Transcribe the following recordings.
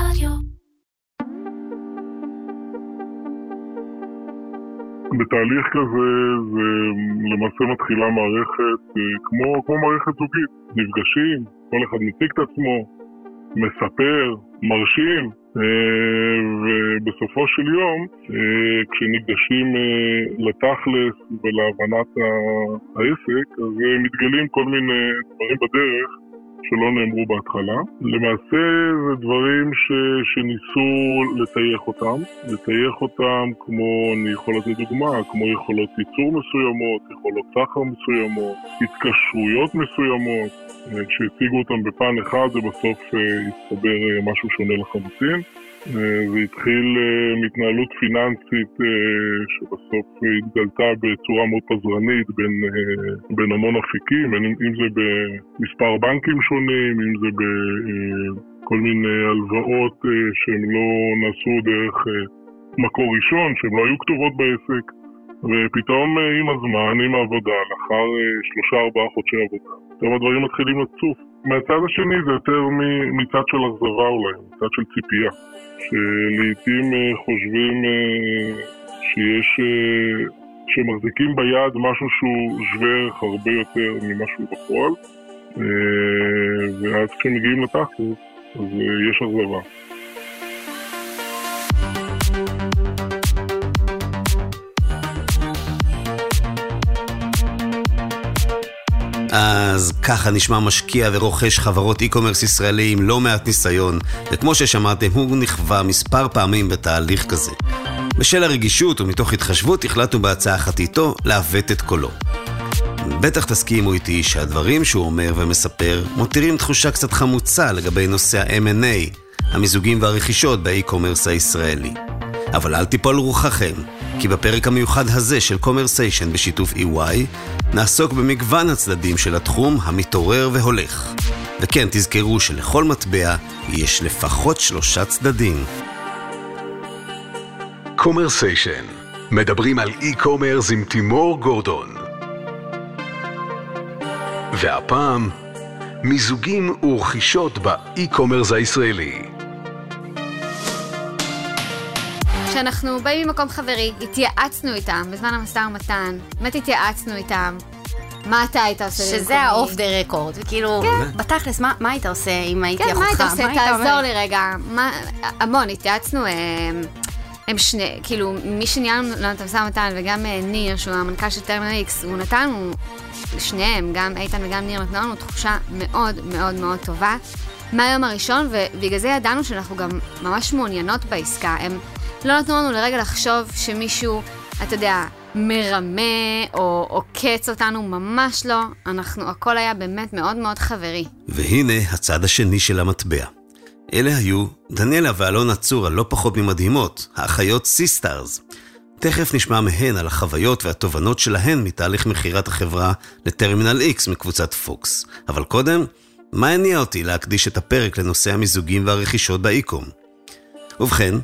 רדיו. בתהליך כזה זה למעשה מתחילה מערכת אה, כמו, כמו מערכת זוגית, נפגשים, כל אחד מציג את עצמו, מספר, מרשים, אה, ובסופו של יום, אה, כשניגשים לתכלס ולהבנת העסק, אז מתגלים כל מיני דברים בדרך שלא נאמרו בהתחלה. למעשה זה דברים ש, שניסו לטייח אותם, לטייח אותם כמו, אני יכול לתת דוגמה, כמו יכולות ייצור מסוימות, יכולות סחר מסוימות, התקשרויות מסוימות, אה, כשהציגו אותם בפן אחד זה בסוף אה, הסתבר אה, משהו שונה לחלוטין. אה, זה התחיל אה, מהתנהלות פיננסית אה, שבסוף התגלתה בצורה מאוד פזרנית בין, בין המון אפיקים, אם זה במספר בנקים שונים, אם זה בכל מיני הלוואות שהן לא נעשו דרך מקור ראשון, שהן לא היו כתובות בעסק, ופתאום עם הזמן, עם העבודה, לאחר שלושה-ארבעה חודשי עבודה, פתאום הדברים מתחילים לצוף. מהצד השני זה יותר מצד של אכזבה אולי, מצד של ציפייה. שלעיתים אה, חושבים אה, שיש, אה, שמחזיקים ביד משהו שהוא שווה ערך הרבה יותר ממה שהוא בפועל, ואז כשמגיעים לתכלס, אז יש אכזבה. אז ככה נשמע משקיע ורוכש חברות e-commerce ישראלי עם לא מעט ניסיון, וכמו ששמעתם, הוא נכווה מספר פעמים בתהליך כזה. בשל הרגישות ומתוך התחשבות החלטנו בעצה אחת איתו לעוות את קולו. בטח תסכימו איתי שהדברים שהוא אומר ומספר מותירים תחושה קצת חמוצה לגבי נושא ה-M&A, המיזוגים והרכישות ב e-commerce הישראלי. אבל אל תיפול רוחכם, כי בפרק המיוחד הזה של קומרסיישן בשיתוף EY, נעסוק במגוון הצדדים של התחום המתעורר והולך. וכן, תזכרו שלכל מטבע יש לפחות שלושה צדדים. קומרסיישן, מדברים על e-commerce עם תימור גורדון. והפעם, מיזוגים ורכישות ב e-commerce הישראלי. כשאנחנו באים ממקום חברי, התייעצנו איתם בזמן המשא ומתן, באמת התייעצנו איתם. מה אתה היית עושה במקומי? שזה ה-off the record, וכאילו, כן. בתכלס, מה, מה היית עושה אם הייתי אחותך? כן, מה היית עושה? תעזור לי רגע. מה, המון, התייעצנו, הם, אה, הם שני, כאילו, מי שניהלנו לנו את המשא ומתן, וגם אה, ניר, שהוא המנכ"ל של טרמינל איקס, הוא נתן לנו, שניהם, גם איתן וגם ניר, נתנו לנו תחושה מאוד מאוד מאוד טובה מהיום הראשון, ובגלל זה ידענו שאנחנו גם ממש מעוניינות בעסקה. הם לא נתנו לנו לרגע לחשוב שמישהו, אתה יודע, מרמה או עוקץ אותנו, ממש לא. אנחנו, הכל היה באמת מאוד מאוד חברי. והנה הצד השני של המטבע. אלה היו דניאלה ואלונה צור הלא פחות ממדהימות, האחיות סיסטארס. תכף נשמע מהן על החוויות והתובנות שלהן מתהליך מכירת החברה לטרמינל X מקבוצת פוקס. אבל קודם, מה הניע אותי להקדיש את הפרק לנושא המיזוגים והרכישות ב e-com? ובכן,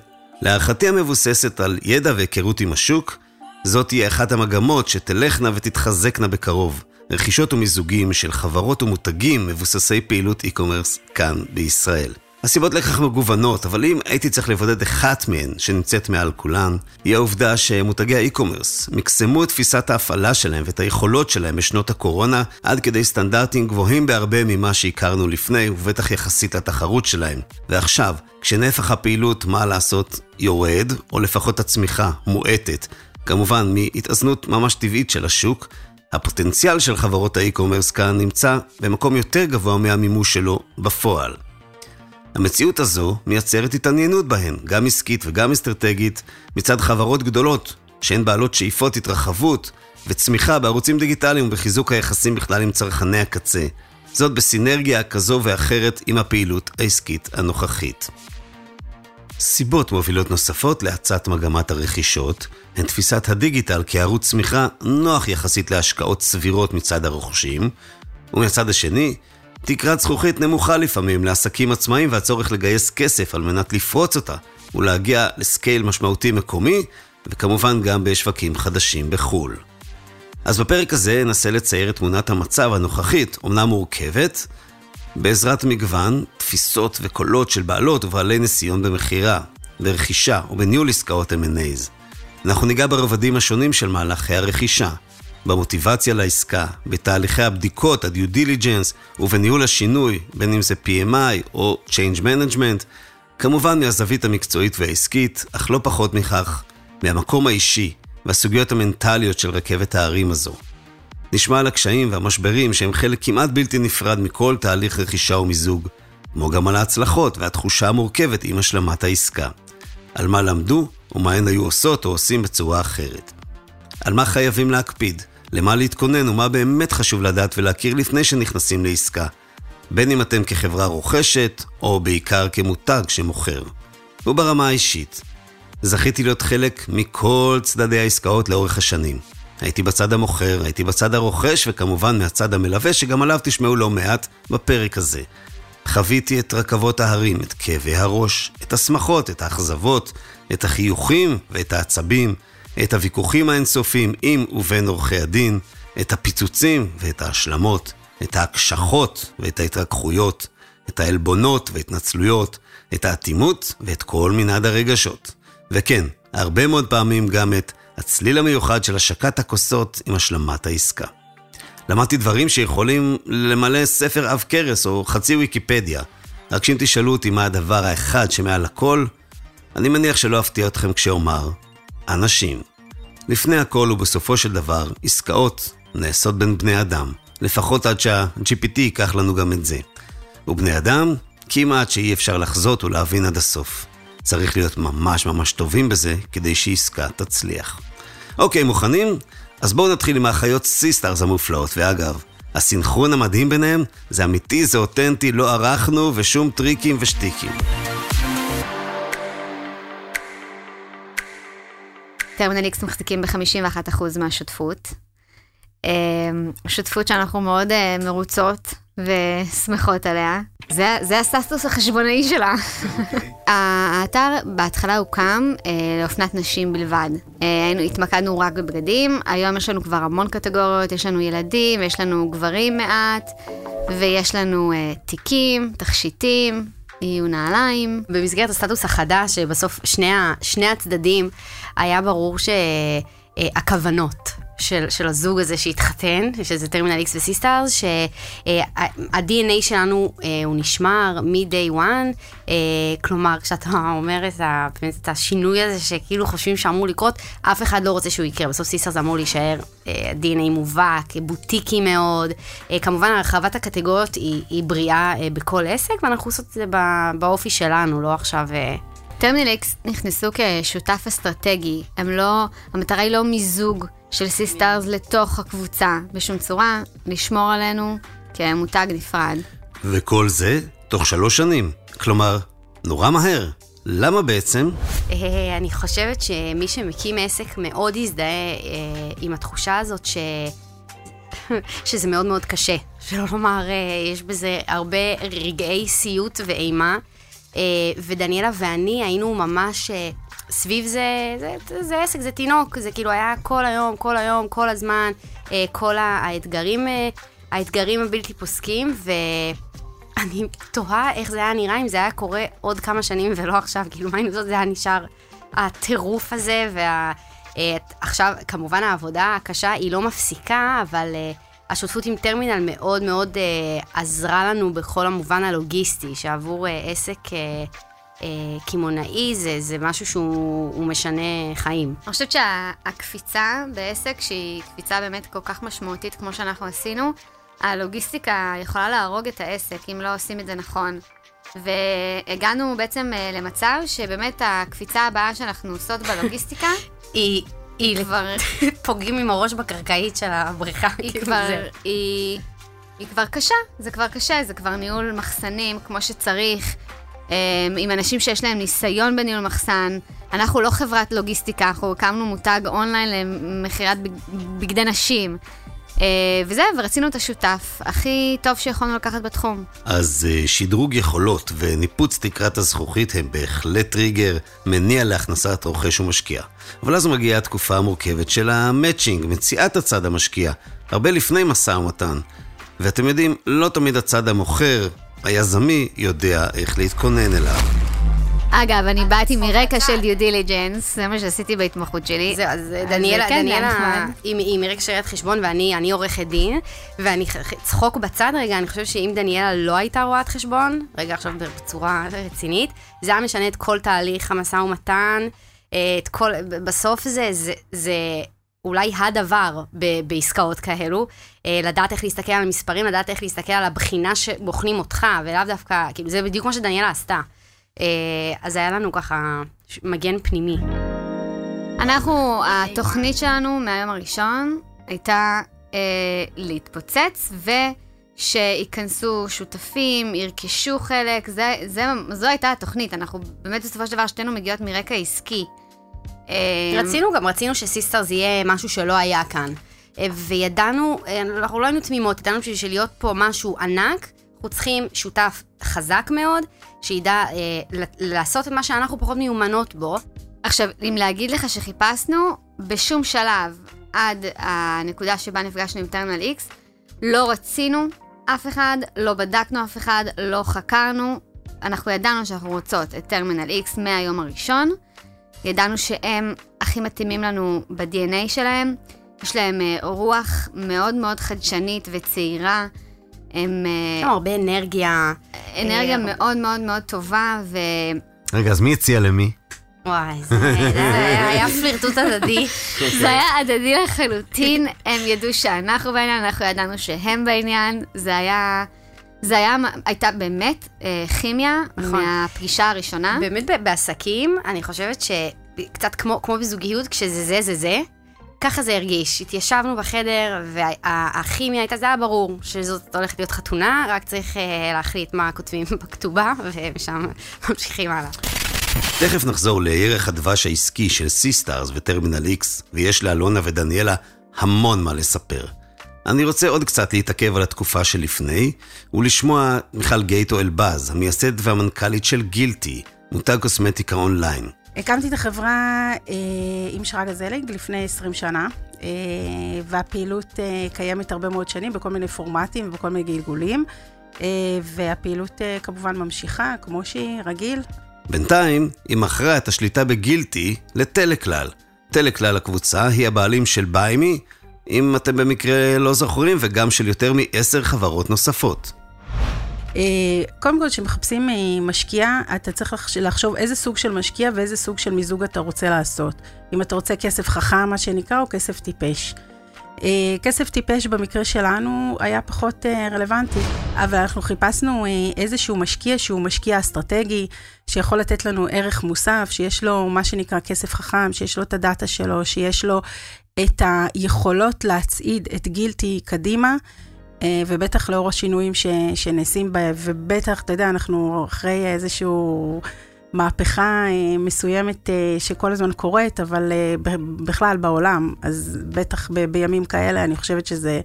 להערכתי המבוססת על ידע והיכרות עם השוק, זאת תהיה אחת המגמות שתלכנה ותתחזקנה בקרוב. רכישות ומיזוגים של חברות ומותגים מבוססי פעילות e-commerce כאן בישראל. הסיבות לכך מגוונות, אבל אם הייתי צריך לבודד אחת מהן שנמצאת מעל כולן, היא העובדה שמותגי האי-קומרס מקסמו את תפיסת ההפעלה שלהם ואת היכולות שלהם בשנות הקורונה עד כדי סטנדרטים גבוהים בהרבה ממה שהכרנו לפני, ובטח יחסית לתחרות שלהם. ועכשיו, כשנפח הפעילות, מה לעשות, יורד, או לפחות הצמיחה מואטת, כמובן מהתאזנות ממש טבעית של השוק, הפוטנציאל של חברות האי-קומרס כאן נמצא במקום יותר גבוה מהמימוש שלו בפועל. המציאות הזו מייצרת התעניינות בהן, גם עסקית וגם אסטרטגית, מצד חברות גדולות, שהן בעלות שאיפות התרחבות וצמיחה בערוצים דיגיטליים ובחיזוק היחסים בכלל עם צרכני הקצה. זאת בסינרגיה כזו ואחרת עם הפעילות העסקית הנוכחית. סיבות מובילות נוספות להאצת מגמת הרכישות הן תפיסת הדיגיטל כערוץ צמיחה נוח יחסית להשקעות סבירות מצד הרוכשים, ומהצד השני, תקרת זכוכית נמוכה לפעמים לעסקים עצמאיים והצורך לגייס כסף על מנת לפרוץ אותה ולהגיע לסקייל משמעותי מקומי, וכמובן גם בשווקים חדשים בחו"ל. אז בפרק הזה ננסה לצייר את תמונת המצב הנוכחית, אומנם מורכבת, בעזרת מגוון, תפיסות וקולות של בעלות ובעלי ניסיון במכירה, ברכישה ובניהול עסקאות M&A's. אנחנו ניגע ברבדים השונים של מהלכי הרכישה, במוטיבציה לעסקה, בתהליכי הבדיקות, ה-due diligence ובניהול השינוי, בין אם זה PMI או Change Management, כמובן מהזווית המקצועית והעסקית, אך לא פחות מכך, מהמקום האישי והסוגיות המנטליות של רכבת ההרים הזו. נשמע על הקשיים והמשברים שהם חלק כמעט בלתי נפרד מכל תהליך רכישה ומיזוג, כמו גם על ההצלחות והתחושה המורכבת עם השלמת העסקה. על מה למדו ומה הן היו עושות או עושים בצורה אחרת. על מה חייבים להקפיד, למה להתכונן ומה באמת חשוב לדעת ולהכיר לפני שנכנסים לעסקה, בין אם אתם כחברה רוכשת או בעיקר כמותג שמוכר. וברמה האישית, זכיתי להיות חלק מכל צדדי העסקאות לאורך השנים. הייתי בצד המוכר, הייתי בצד הרוכש, וכמובן מהצד המלווה, שגם עליו תשמעו לא מעט בפרק הזה. חוויתי את רכבות ההרים, את כאבי הראש, את השמחות, את האכזבות, את החיוכים ואת העצבים, את הוויכוחים האינסופיים עם ובין עורכי הדין, את הפיצוצים ואת ההשלמות, את ההקשחות ואת ההתרככויות, את העלבונות והתנצלויות, את האטימות ואת כל מנעד הרגשות. וכן, הרבה מאוד פעמים גם את הצליל המיוחד של השקת הכוסות עם השלמת העסקה. למדתי דברים שיכולים למלא ספר עב כרס או חצי ויקיפדיה. רק שאם תשאלו אותי מה הדבר האחד שמעל הכל, אני מניח שלא אפתיע אתכם כשאומר, אנשים. לפני הכל ובסופו של דבר, עסקאות נעשות בין בני אדם, לפחות עד שה-GPT ייקח לנו גם את זה. ובני אדם, כמעט שאי אפשר לחזות ולהבין עד הסוף. צריך להיות ממש ממש טובים בזה כדי שעסקה תצליח. אוקיי, מוכנים? אז בואו נתחיל עם האחיות סיסטארס המופלאות, ואגב, הסינכרון המדהים ביניהם זה אמיתי, זה אותנטי, לא ערכנו ושום טריקים ושטיקים. טרמינל איקס מחזיקים ב-51% מהשותפות. אמ, שותפות שאנחנו מאוד אה, מרוצות ושמחות עליה. זה, זה הסטטוס החשבונאי שלה. האתר בהתחלה הוקם אה, לאופנת נשים בלבד. אה, התמקדנו רק בבגדים, היום יש לנו כבר המון קטגוריות, יש לנו ילדים, יש לנו גברים מעט, ויש לנו אה, תיקים, תכשיטים, יהיו נעליים. במסגרת הסטטוס החדש, שבסוף שני, שני הצדדים, היה ברור שהכוונות של, של הזוג הזה שהתחתן, שזה טרמינל איקס וסיסטארס, שה-DNA שלנו אה, הוא נשמר מ-day one, אה, כלומר, כשאתה אומר את, ה, את השינוי הזה שכאילו חושבים שאמור לקרות, אף אחד לא רוצה שהוא יקרה. בסוף סיסטארס אמור להישאר אה, DNA מובהק, בוטיקי מאוד. כמובן, הרחבת הקטגוריות היא, היא בריאה בכל עסק, ואנחנו עושות את זה באופי שלנו, לא עכשיו... טרמינל איקס נכנסו כשותף אסטרטגי, הם לא, המטרה היא לא מיזוג של סיסטארס לתוך הקבוצה בשום צורה, לשמור עלינו כמותג נפרד. וכל זה תוך שלוש שנים. כלומר, נורא מהר. למה בעצם? אה, אני חושבת שמי שמקים עסק מאוד יזדהה אה, עם התחושה הזאת ש... שזה מאוד מאוד קשה. שלא לומר, אה, יש בזה הרבה רגעי סיוט ואימה. ודניאלה ואני היינו ממש סביב זה, זה, זה, זה עסק, זה תינוק, זה כאילו היה כל היום, כל היום, כל הזמן, אה, כל האתגרים, אה, האתגרים הבלתי פוסקים, ואני תוהה איך זה היה נראה אם זה היה קורה עוד כמה שנים ולא עכשיו, כאילו מה אם זאת זה היה נשאר הטירוף הזה, אה, כמובן העבודה הקשה היא לא מפסיקה, אבל... אה, השותפות עם טרמינל מאוד מאוד אה, עזרה לנו בכל המובן הלוגיסטי, שעבור אה, עסק אה, אה, קמעונאי זה, זה משהו שהוא משנה חיים. אני חושבת שהקפיצה בעסק, שהיא קפיצה באמת כל כך משמעותית כמו שאנחנו עשינו, הלוגיסטיקה יכולה להרוג את העסק אם לא עושים את זה נכון. והגענו בעצם אה, למצב שבאמת הקפיצה הבאה שאנחנו עושות בלוגיסטיקה היא... היא כבר... פוגעים עם הראש בקרקעית של הבריכה. היא כאילו כבר... היא... היא כבר קשה, זה כבר קשה, זה כבר ניהול מחסנים כמו שצריך. אמ, עם אנשים שיש להם ניסיון בניהול מחסן. אנחנו לא חברת לוגיסטיקה, אנחנו הקמנו מותג אונליין למכירת בגדי נשים. Uh, וזה, ורצינו את השותף הכי טוב שיכולנו לקחת בתחום. אז uh, שדרוג יכולות וניפוץ תקרת הזכוכית הם בהחלט טריגר מניע להכנסת רוכש ומשקיע. אבל אז מגיעה התקופה המורכבת של המצ'ינג, מציאת הצד המשקיע, הרבה לפני משא ומתן. ואתם יודעים, לא תמיד הצד המוכר היזמי יודע איך להתכונן אליו. אגב, אני באתי מרקע של דיו דיליג'נס, זה מה שעשיתי בהתמחות שלי. זהו, אז דניאלה, כן, דניאלה. היא מרקע של ראיית חשבון ואני אני עורכת דין, ואני צחוק בצד רגע, אני חושבת שאם דניאלה לא הייתה רואת חשבון, רגע עכשיו בצורה רצינית, זה היה משנה את כל תהליך המשא ומתן, אה, את כל, בסוף זה, זה, זה אולי הדבר ב- בעסקאות כאלו, אה, לדעת איך להסתכל על המספרים, לדעת איך להסתכל על הבחינה שבוחנים אותך, ולאו דווקא, כאילו זה בדיוק מה שדניאלה עשתה. אה, אז היה לנו ככה מגן פנימי. אנחנו, התוכנית שלנו מהיום הראשון הייתה אה, להתפוצץ ושייכנסו שותפים, ירכשו חלק, זה, זה, זו הייתה התוכנית. אנחנו באמת בסופו של דבר שתינו מגיעות מרקע עסקי. אה, רצינו גם, רצינו שסיסטרס יהיה משהו שלא היה כאן. אה, וידענו, אה, אנחנו לא היינו תמימות, ידענו שבשביל להיות פה משהו ענק, אנחנו צריכים שותף חזק מאוד, שידע אה, לעשות את מה שאנחנו פחות מיומנות בו. עכשיו, אם להגיד לך שחיפשנו, בשום שלב עד הנקודה שבה נפגשנו עם טרמינל X, לא רצינו אף אחד, לא בדקנו אף אחד, לא חקרנו. אנחנו ידענו שאנחנו רוצות את טרמינל X מהיום הראשון. ידענו שהם הכי מתאימים לנו ב-DNA שלהם. יש להם אה, רוח מאוד מאוד חדשנית וצעירה. הם אה, יש לנו הרבה אנרגיה. אנרגיה מאוד מאוד מאוד טובה, ו... רגע, אז מי הציע למי? וואי, זה היה פלירטוט הדדי. זה היה הדדי לחלוטין, הם ידעו שאנחנו בעניין, אנחנו ידענו שהם בעניין, זה היה... זה היה, הייתה באמת אה, כימיה נכון. מהפגישה הראשונה. באמת בעסקים, אני חושבת שקצת כמו, כמו בזוגיות, כשזה זה זה זה, ככה זה הרגיש. התיישבנו בחדר, והכימיה הייתה, זה היה ברור שזאת הולכת להיות חתונה, רק צריך אה, להחליט מה כותבים בכתובה, ומשם ממשיכים הלאה. תכף נחזור לירח הדבש העסקי של סיסטארס וטרמינל X, ויש לאלונה ודניאלה המון מה לספר. אני רוצה עוד קצת להתעכב על התקופה שלפני, ולשמוע מיכל גייטו אלבז, המייסד והמנכ"לית של גילטי, מותג קוסמטיקה אונליין. הקמתי את החברה אה, עם שרגא זליג לפני 20 שנה, אה, והפעילות אה, קיימת הרבה מאוד שנים בכל מיני פורמטים ובכל מיני גלגולים, אה, והפעילות אה, כמובן ממשיכה, כמו שהיא, רגיל. בינתיים, היא מכרה את השליטה בגילטי לטלכלל. טלכלל הקבוצה היא הבעלים של ביימי, אם אתם במקרה לא זוכרים, וגם של יותר מעשר חברות נוספות. אה, קודם כל, כשמחפשים אה, משקיע, אתה צריך לחש- לחשוב איזה סוג של משקיע ואיזה סוג של מיזוג אתה רוצה לעשות. אם אתה רוצה כסף חכם, מה שנקרא, או כסף טיפש. אה, כסף טיפש במקרה שלנו היה פחות רלוונטי, אבל אנחנו חיפשנו איזשהו משקיע שהוא משקיע אסטרטגי, שיכול לתת לנו ערך מוסף, שיש לו מה שנקרא כסף חכם, שיש לו את הדאטה שלו, שיש לו את היכולות להצעיד את גילטי קדימה. אה, ובטח לאור השינויים ש, שנעשים בהם, ובטח, אתה יודע, אנחנו אחרי איזשהו מהפכה אה, מסוימת אה, שכל הזמן קורית, אבל בכלל בעולם, אז בטח ב, בימים כאלה, אני חושבת שזה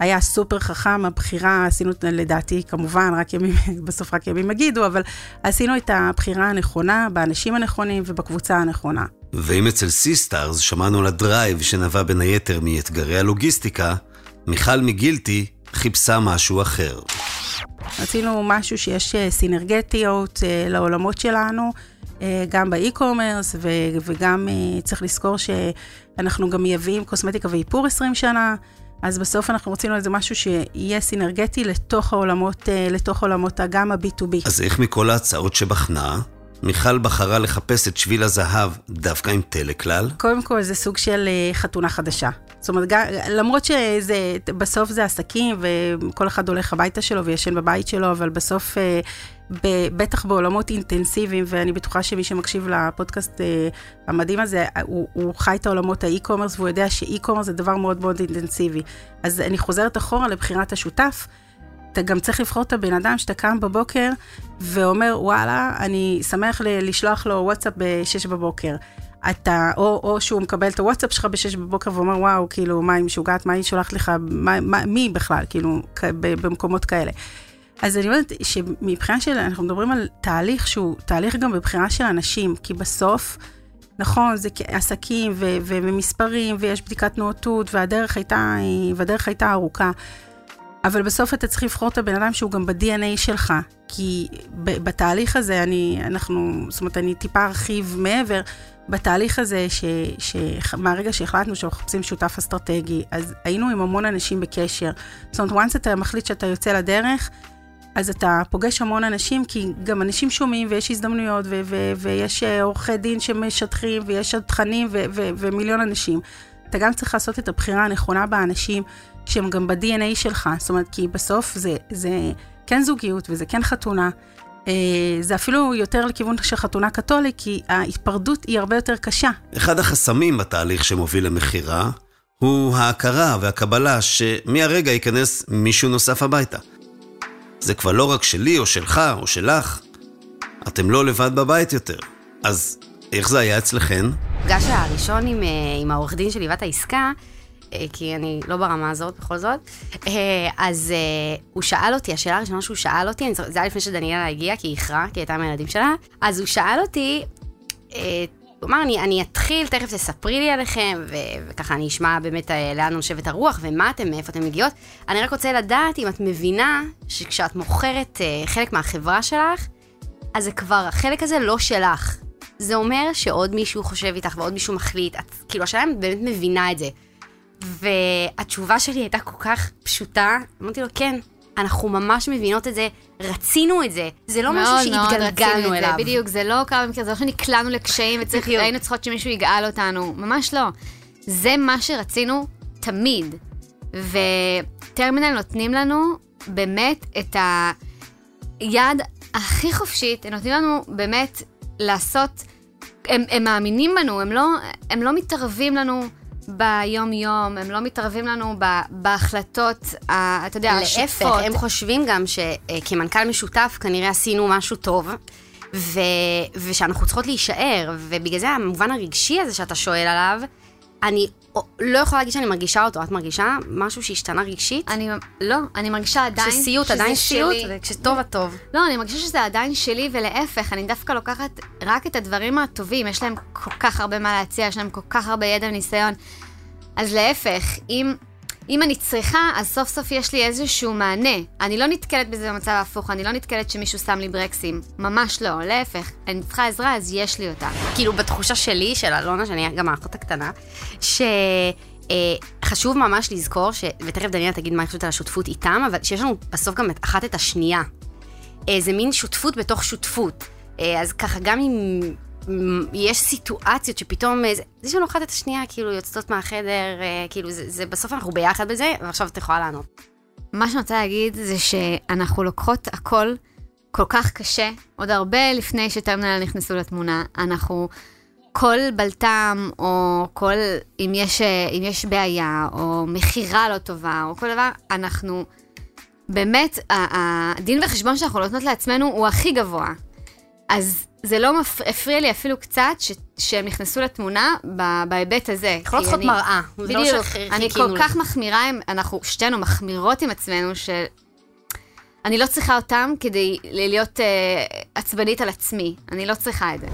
היה סופר חכם, הבחירה, עשינו לדעתי, כמובן, רק ימים, בסוף רק ימים יגידו, אבל עשינו את הבחירה הנכונה, באנשים הנכונים ובקבוצה הנכונה. ואם אצל סיסטארס שמענו על ה drive שנבע בין היתר מאתגרי הלוגיסטיקה, מיכל מגילטי חיפשה משהו אחר. רצינו משהו שיש אה, סינרגטיות אה, לעולמות שלנו, אה, גם ב e-commerce, וגם צריך לזכור שאנחנו גם מייבאים קוסמטיקה ואיפור 20 שנה, אז בסוף אנחנו רצינו איזה משהו שיהיה סינרגטי לתוך העולמות, לתוך עולמות גם ה-B2B. אז איך מכל ההצעות שבחנה, מיכל בחרה לחפש את שביל הזהב דווקא עם טלכלל? קודם כל זה סוג של חתונה חדשה. זאת אומרת, גם, למרות שזה, בסוף זה עסקים, וכל אחד הולך הביתה שלו וישן בבית שלו, אבל בסוף, אה, ב, בטח בעולמות אינטנסיביים, ואני בטוחה שמי שמקשיב לפודקאסט אה, המדהים הזה, הוא, הוא חי את העולמות האי-קומרס, והוא יודע שאי-קומרס זה דבר מאוד מאוד אינטנסיבי. אז אני חוזרת אחורה לבחירת השותף. אתה גם צריך לבחור את הבן אדם שאתה קם בבוקר ואומר, וואלה, אני שמח לשלוח לו וואטסאפ ב-6 בבוקר. אתה, או, או שהוא מקבל את הוואטסאפ שלך ב-6 בבוקר ואומר, וואו, כאילו, מה היא משוגעת, מה היא שולחת לך, מה, מה, מי בכלל, כאילו, במקומות כאלה. אז אני אומרת שמבחינה של, אנחנו מדברים על תהליך שהוא תהליך גם בבחירה של אנשים, כי בסוף, נכון, זה עסקים ו- ומספרים, ויש בדיקת נאותות, והדרך הייתה, והדרך הייתה ארוכה. אבל בסוף אתה צריך לבחור את הבן אדם שהוא גם ב-DNA שלך, כי בתהליך הזה, אני, אנחנו, זאת אומרת, אני טיפה ארחיב מעבר, בתהליך הזה, ש, ש, מהרגע שהחלטנו שאנחנו מחפשים שותף אסטרטגי, אז היינו עם המון אנשים בקשר. זאת אומרת, once אתה מחליט שאתה יוצא לדרך, אז אתה פוגש המון אנשים, כי גם אנשים שומעים ויש הזדמנויות, ו- ו- ויש אה, עורכי דין שמשטחים, ויש תכנים ו- ו- ומיליון אנשים. אתה גם צריך לעשות את הבחירה הנכונה באנשים שהם גם ב-DNA שלך, זאת אומרת, כי בסוף זה, זה כן זוגיות וזה כן חתונה. אה, זה אפילו יותר לכיוון של חתונה קתולית, כי ההתפרדות היא הרבה יותר קשה. אחד החסמים בתהליך שמוביל למכירה, הוא ההכרה והקבלה שמהרגע ייכנס מישהו נוסף הביתה. זה כבר לא רק שלי או שלך או שלך, אתם לא לבד בבית יותר. אז איך זה היה אצלכן? המפגש הראשון עם, אה, עם העורך דין שליווה את העסקה, כי אני לא ברמה הזאת בכל זאת, אה, אז הוא שאל אותי, השאלה הראשונה שהוא שאל אותי, זה היה לפני שדניאלה הגיעה, כי היא איחרה, כי היא הייתה עם הילדים שלה, אז הוא שאל אותי, הוא אמר, אני, אני אתחיל, תכף תספרי לי עליכם, ו- וככה אני אשמע באמת לאן נושבת הרוח, ומה אתם, מאיפה אתם מגיעות. אני רק רוצה לדעת אם את מבינה שכשאת מוכרת חלק מהחברה שלך, אז זה כבר, החלק הזה לא שלך. זה אומר שעוד מישהו חושב איתך ועוד מישהו מחליט. את, כאילו, השאלה אם באמת מבינה את זה. והתשובה שלי הייתה כל כך פשוטה, אמרתי לו, כן, אנחנו ממש מבינות את זה, רצינו את זה, זה לא משהו שהתגלגלנו אליו. זה, בדיוק, זה לא קרה במקרה, זה לא שנקלענו לקשיים והיינו צריכות שמישהו יגאל אותנו, ממש לא. זה מה שרצינו תמיד. וטרמינל נותנים לנו באמת את היד הכי חופשית, הם נותנים לנו באמת לעשות, הם, הם מאמינים בנו, הם לא, הם לא מתערבים לנו ביום-יום, הם לא מתערבים לנו בהחלטות, ה, אתה יודע, השוטפות. להפך, הם חושבים גם שכמנכ"ל משותף כנראה עשינו משהו טוב. ו... ושאנחנו צריכות להישאר, ובגלל זה המובן הרגשי הזה שאתה שואל עליו, אני לא יכולה להגיד שאני מרגישה אותו. את מרגישה משהו שהשתנה רגשית? אני, לא, אני מרגישה עדיין שסיוט, עדיין סיוט, וכשטוב הטוב. לא, אני מרגישה שזה עדיין שלי, ולהפך, אני דווקא לוקחת רק את הדברים הטובים. יש להם כל כך הרבה מה להציע, יש להם כל כך הרבה ידע וניסיון. אז להפך, אם אם אני צריכה, אז סוף סוף יש לי איזשהו מענה. אני לא נתקלת בזה במצב ההפוך, אני לא נתקלת שמישהו שם לי ברקסים. ממש לא, להפך. אני צריכה עזרה, אז יש לי אותה. כאילו, בתחושה שלי, של אלונה, שאני גם האחות הקטנה, ש... אה, חשוב ממש לזכור, ש... ותכף דניאלה תגיד מה חושבת על השותפות איתם, אבל שיש לנו בסוף גם אחת את השנייה. אה, זה מין שותפות בתוך שותפות. אה, אז ככה, גם אם יש סיטואציות שפתאום, זה, זה שלנו אחת את השנייה, כאילו, יוצאות מהחדר, אה, כאילו, זה, זה בסוף אנחנו ביחד בזה, ועכשיו את יכולה לענות. מה שאני רוצה להגיד זה שאנחנו לוקחות הכל כל כך קשה, עוד הרבה לפני שטרמינל נכנסו לתמונה. אנחנו, כל בלטם, או כל, אם יש, אם יש בעיה, או מכירה לא טובה, או כל דבר, אנחנו, באמת, הדין וחשבון שאנחנו נותנות לעצמנו הוא הכי גבוה. אז זה לא הפריע לי אפילו קצת ש, שהם נכנסו לתמונה בהיבט הזה. יכולות לעשות מראה. לא בדיוק, לא אני כל כך מחמירה, אנחנו שתינו מחמירות עם עצמנו, שאני לא צריכה אותם כדי להיות uh, עצבנית על עצמי. אני לא צריכה את זה.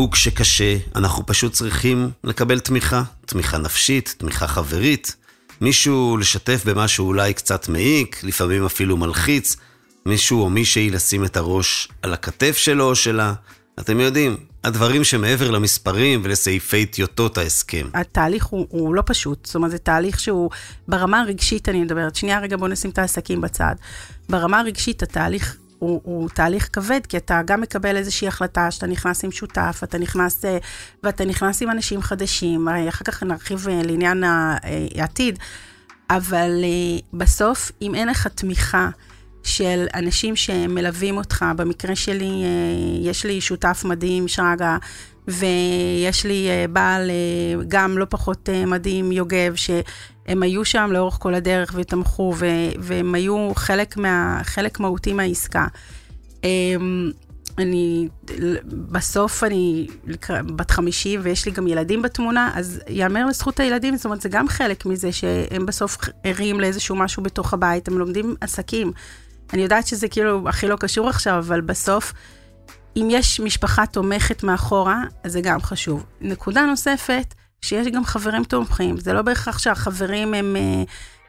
וכשקשה, אנחנו פשוט צריכים לקבל תמיכה. תמיכה נפשית, תמיכה חברית. מישהו לשתף במה שאולי קצת מעיק, לפעמים אפילו מלחיץ. מישהו או מישהי לשים את הראש על הכתף שלו או שלה. אתם יודעים, הדברים שמעבר למספרים ולסעיפי טיוטות ההסכם. התהליך הוא, הוא לא פשוט, זאת אומרת, זה תהליך שהוא, ברמה הרגשית אני מדברת, שנייה רגע בוא נשים את העסקים בצד. ברמה הרגשית התהליך הוא, הוא תהליך כבד, כי אתה גם מקבל איזושהי החלטה שאתה נכנס עם שותף, אתה נכנס, אה, ואתה נכנס עם אנשים חדשים, אחר כך נרחיב אה, לעניין העתיד, אבל אה, בסוף, אם אין לך תמיכה, של אנשים שמלווים אותך. במקרה שלי, אה, יש לי שותף מדהים, שרגא, ויש לי אה, בעל אה, גם לא פחות מדהים, יוגב, שהם היו שם לאורך כל הדרך ותמכו, והם היו חלק, מה, חלק מהותי מהעסקה. אמ, אני, בסוף אני בת חמישי ויש לי גם ילדים בתמונה, אז יאמר לזכות הילדים, זאת אומרת, זה גם חלק מזה שהם בסוף ערים לאיזשהו משהו בתוך הבית, הם לומדים עסקים. אני יודעת שזה כאילו הכי לא קשור עכשיו, אבל בסוף, אם יש משפחה תומכת מאחורה, אז זה גם חשוב. נקודה נוספת, שיש גם חברים תומכים. זה לא בהכרח שהחברים הם, אה,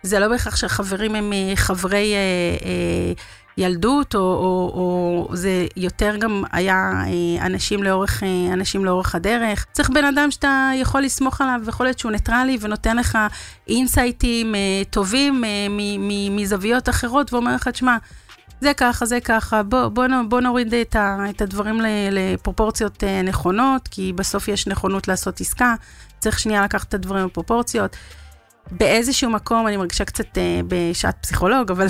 זה לא בהכרח שהחברים הם אה, חברי אה, ילדות, או, או, או זה יותר גם היה אה, אנשים לאורך, אה, אנשים לאורך הדרך. צריך בן אדם שאתה יכול לסמוך עליו, ויכול להיות שהוא ניטרלי ונותן לך אינסייטים אה, טובים מזוויות אחרות, ואומר לך, תשמע, זה ככה, זה ככה, בוא, בוא, בוא נוריד את, ה, את הדברים לפרופורציות נכונות, כי בסוף יש נכונות לעשות עסקה, צריך שנייה לקחת את הדברים בפרופורציות. באיזשהו מקום, אני מרגישה קצת אה, בשעת פסיכולוג, אבל,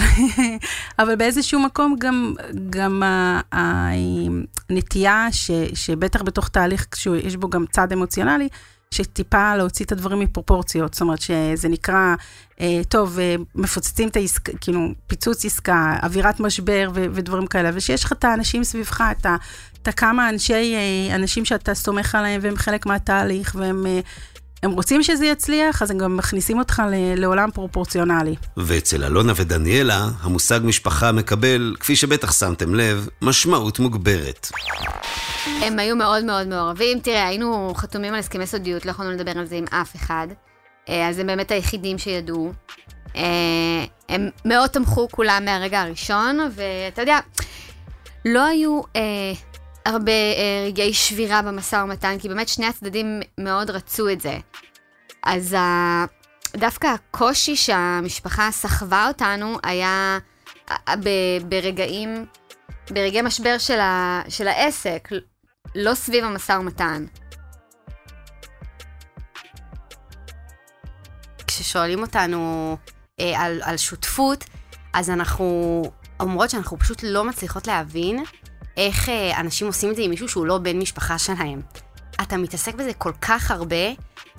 אבל באיזשהו מקום גם, גם הנטייה, ש, שבטח בתוך תהליך שיש בו גם צד אמוציונלי, שטיפה להוציא את הדברים מפרופורציות, זאת אומרת שזה נקרא, אה, טוב, אה, מפוצצים את העסקה, כאילו, פיצוץ עסקה, אווירת משבר ו- ודברים כאלה, ושיש לך את האנשים סביבך, את, את הכמה אנשי, אה, אנשים שאתה סומך עליהם והם חלק מהתהליך, והם... אה, הם רוצים שזה יצליח, אז הם גם מכניסים אותך לעולם פרופורציונלי. ואצל אלונה ודניאלה, המושג משפחה מקבל, כפי שבטח שמתם לב, משמעות מוגברת. הם היו מאוד מאוד מעורבים. תראה, היינו חתומים על הסכמי סודיות, לא יכולנו לדבר על זה עם אף אחד. אה, אז הם באמת היחידים שידעו. אה, הם מאוד תמכו כולם מהרגע הראשון, ואתה יודע, לא היו אה, הרבה אה, רגעי שבירה במשא ומתן, כי באמת שני הצדדים מאוד רצו את זה. אז אה, דווקא הקושי שהמשפחה סחבה אותנו היה אה, ב, ברגעים, ברגעי משבר של, ה, של העסק, לא סביב המשא ומתן. כששואלים אותנו אה, על, על שותפות, אז אנחנו אומרות שאנחנו פשוט לא מצליחות להבין איך אה, אנשים עושים את זה עם מישהו שהוא לא בן משפחה שלהם. אתה מתעסק בזה כל כך הרבה,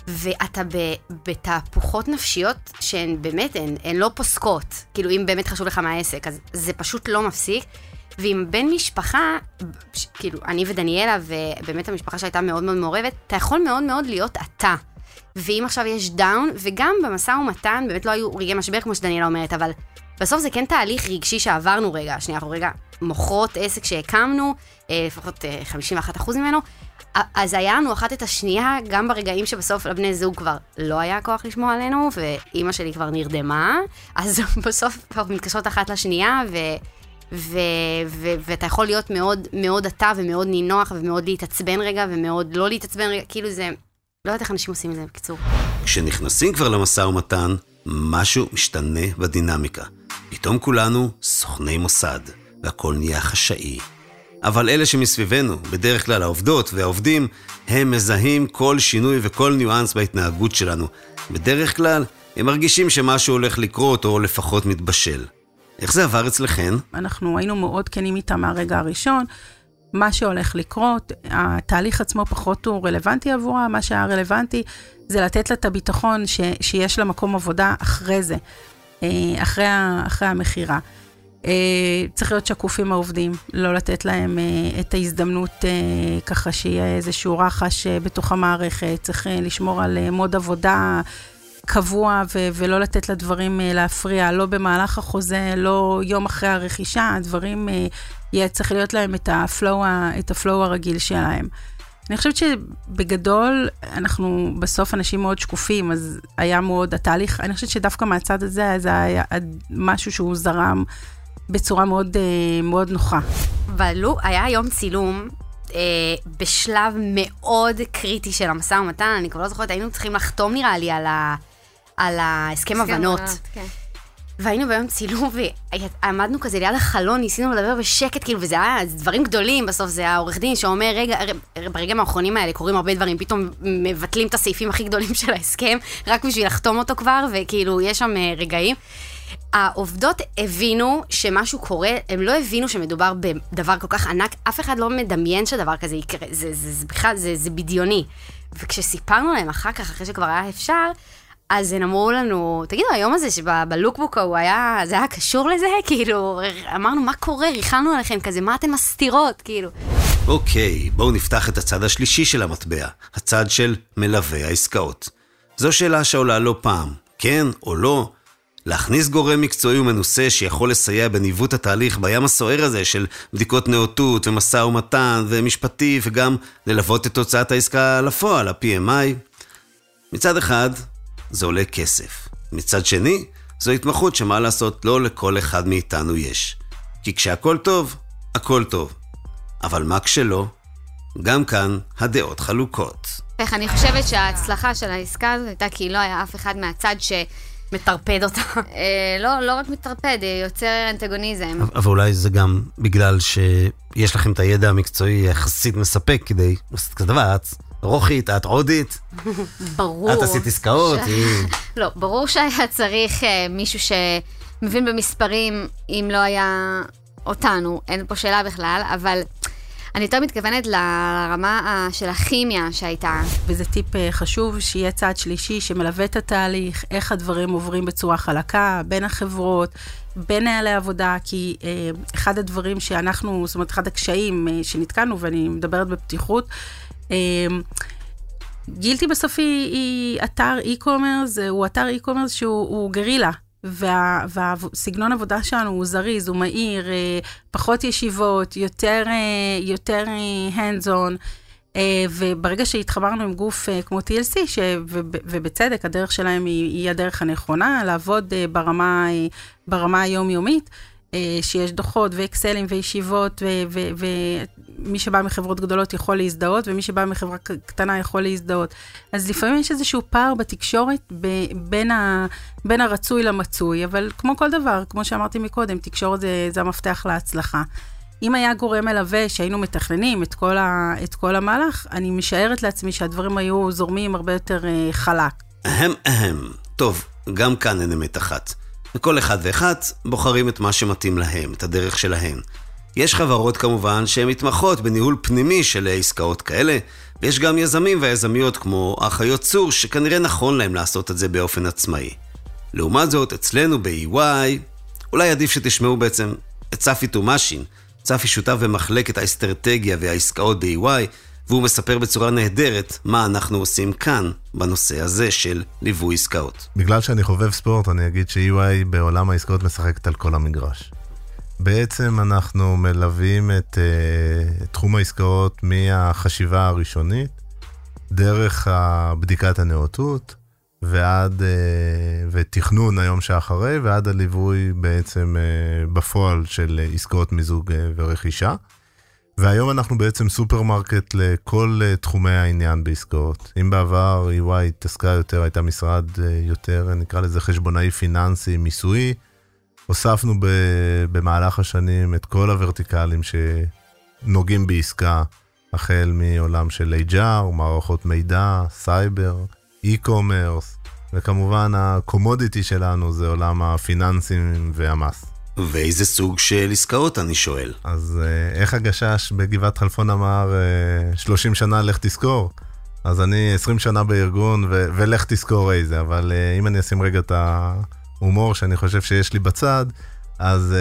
ואתה בתהפוכות נפשיות שהן באמת, הן, הן לא פוסקות. כאילו, אם באמת חשוב לך מהעסק, אז זה פשוט לא מפסיק. ועם בן משפחה, כאילו, אני ודניאלה, ובאמת המשפחה שהייתה מאוד מאוד מעורבת, אתה יכול מאוד מאוד להיות אתה. ואם עכשיו יש דאון, וגם במשא ומתן, באמת לא היו רגעי משבר, כמו שדניאלה אומרת, אבל בסוף זה כן תהליך רגשי שעברנו רגע. שנייה, אנחנו רגע מוכרות עסק שהקמנו, אה, לפחות 51% אה, ממנו, אז היה לנו אחת את השנייה, גם ברגעים שבסוף לבני זוג כבר לא היה כוח לשמוע עלינו, ואימא שלי כבר נרדמה, אז בסוף כבר מתקשרות אחת לשנייה, ו... ו- ו- ואתה יכול להיות מאוד מאוד אתה ומאוד נינוח ומאוד להתעצבן רגע ומאוד לא להתעצבן רגע, כאילו זה... לא יודעת איך אנשים עושים את זה, בקיצור. כשנכנסים כבר למשא ומתן, משהו משתנה בדינמיקה. פתאום כולנו סוכני מוסד, והכל נהיה חשאי. אבל אלה שמסביבנו, בדרך כלל העובדות והעובדים, הם מזהים כל שינוי וכל ניואנס בהתנהגות שלנו. בדרך כלל, הם מרגישים שמשהו הולך לקרות, או לפחות מתבשל. איך זה עבר אצלכן? אנחנו היינו מאוד כנים איתם מהרגע הראשון. מה שהולך לקרות, התהליך עצמו פחות הוא רלוונטי עבורה, מה שהיה רלוונטי זה לתת לה את הביטחון ש, שיש לה מקום עבודה אחרי זה, אחרי, אחרי המכירה. אה, צריך להיות שקוף עם העובדים, לא לתת להם אה, את ההזדמנות ככה שיהיה איזשהו רחש בתוך המערכת, צריך לשמור על מוד עבודה קבוע ו- ולא לתת לדברים להפריע, לא במהלך החוזה, לא יום אחרי הרכישה, הדברים, יהיה צריך להיות להם את הפלואו, את הפלואו הרגיל שלהם. אני חושבת שבגדול, אנחנו בסוף אנשים מאוד שקופים, אז היה מאוד, התהליך, אני חושבת שדווקא מהצד הזה, זה היה משהו שהוא זרם בצורה מאוד, אה, מאוד נוחה. ועלו, היה יום צילום אה, בשלב מאוד קריטי של המשא ומתן, אני כבר לא זוכרת, היינו צריכים לחתום נראה לי על, ה, על ההסכם הבנות. כן. והיינו ביום צילום, ועמדנו כזה ליד החלון, ניסינו לדבר בשקט, כאילו, וזה היה דברים גדולים, בסוף זה העורך דין שאומר, רגע, ברגעים האחרונים האלה קורים הרבה דברים, פתאום מבטלים את הסעיפים הכי גדולים של ההסכם, רק בשביל לחתום אותו כבר, וכאילו, יש שם אה, רגעים. העובדות הבינו שמשהו קורה, הם לא הבינו שמדובר בדבר כל כך ענק, אף אחד לא מדמיין שדבר כזה יקרה, זה, זה, זה בכלל, זה, זה בדיוני. וכשסיפרנו להם אחר כך, אחרי שכבר היה אפשר, אז הם אמרו לנו, תגידו, היום הזה שבלוקבוק הוא היה, זה היה קשור לזה? כאילו, אמרנו, מה קורה? ריחלנו עליכם כזה, מה אתן מסתירות? כאילו. אוקיי, בואו נפתח את הצד השלישי של המטבע, הצד של מלווה העסקאות. זו שאלה שעולה לא פעם, כן או לא, להכניס גורם מקצועי ומנוסה שיכול לסייע בניווט התהליך בים הסוער הזה של בדיקות נאותות ומשא ומתן ומשפטי וגם ללוות את תוצאת העסקה לפועל, ה-PMI. מצד אחד, זה עולה כסף. מצד שני, זו התמחות שמה לעשות לא לכל אחד מאיתנו יש. כי כשהכול טוב, הכל טוב. אבל מה כשלא? גם כאן הדעות חלוקות. איך אני חושבת שההצלחה של העסקה הזאת הייתה כי לא היה אף אחד מהצד ש... מטרפד אותה. אה, לא, לא רק מטרפד, יוצר אנטגוניזם. אבל אולי זה גם בגלל שיש לכם את הידע המקצועי יחסית מספק כדי לעשות כזה דבר. את רוחית, את עודית. ברור. את עשית עסקאות. לא, ברור שהיה צריך אה, מישהו שמבין במספרים, אם לא היה אותנו, אין פה שאלה בכלל, אבל אני יותר מתכוונת לרמה של הכימיה שהייתה. וזה טיפ אה, חשוב, שיהיה צעד שלישי שמלווה את התהליך, איך הדברים עוברים בצורה חלקה, בין החברות, בין נהלי עבודה, כי אה, אחד הדברים שאנחנו, זאת אומרת, אחד הקשיים אה, שנתקענו, ואני מדברת בפתיחות, אה, גילתי בסוף היא, היא אתר e-commerce, הוא אתר e-commerce שהוא גרילה. וה, והסגנון עבודה שלנו הוא זריז, הוא מהיר, אה, פחות ישיבות, יותר, אה, יותר אה, hands on. וברגע שהתחברנו עם גוף כמו TLC, ש, ובצדק, הדרך שלהם היא, היא הדרך הנכונה, לעבוד ברמה, ברמה היומיומית, אה, שיש דוחות ואקסלים וישיבות, ומי שבא מחברות גדולות יכול להזדהות, ומי שבא מחברה קטנה יכול להזדהות. אז לפעמים יש איזשהו פער בתקשורת בין, ה- בין הרצוי למצוי, אבל כמו כל דבר, כמו שאמרתי מקודם, תקשורת זה, זה המפתח להצלחה. אם היה גורם מלווה שהיינו מתכננים את כל, ה, את כל המהלך, אני משערת לעצמי שהדברים היו זורמים הרבה יותר uh, חלק. אהם אהם. טוב, גם כאן אין אמת אחת. וכל אחד ואחת בוחרים את מה שמתאים להם, את הדרך שלהם. יש חברות כמובן שהן מתמחות בניהול פנימי של עסקאות כאלה, ויש גם יזמים ויזמיות כמו אחיות צור, שכנראה נכון להם לעשות את זה באופן עצמאי. לעומת זאת, אצלנו ב-EY, אולי עדיף שתשמעו בעצם את צפי תומשין. צפי שותף במחלקת האסטרטגיה והעסקאות ב-EY, והוא מספר בצורה נהדרת מה אנחנו עושים כאן בנושא הזה של ליווי עסקאות. בגלל שאני חובב ספורט, אני אגיד ש-EY בעולם העסקאות משחקת על כל המגרש. בעצם אנחנו מלווים את uh, תחום העסקאות מהחשיבה הראשונית, דרך בדיקת הנאותות, ועד, uh, ותכנון היום שאחרי, ועד הליווי בעצם uh, בפועל של עסקאות מיזוג uh, ורכישה. והיום אנחנו בעצם סופרמרקט לכל אה, תחומי העניין בעסקאות. אם בעבר EY התעסקה יותר, הייתה משרד אה, יותר, נקרא לזה חשבונאי פיננסי, מיסויי, הוספנו ב, במהלך השנים את כל הוורטיקלים שנוגעים בעסקה, החל מעולם של HR, מערכות מידע, סייבר, e-commerce, וכמובן ה commodity שלנו זה עולם הפיננסים והמס. ואיזה סוג של עסקאות, אני שואל. אז אה, איך הגשש בגבעת חלפון אמר, 30 אה, שנה לך תזכור? אז אני 20 שנה בארגון, ו- ולך תזכור איזה, אבל uh, אם אני אשים רגע את ההומור שאני חושב שיש לי בצד, אז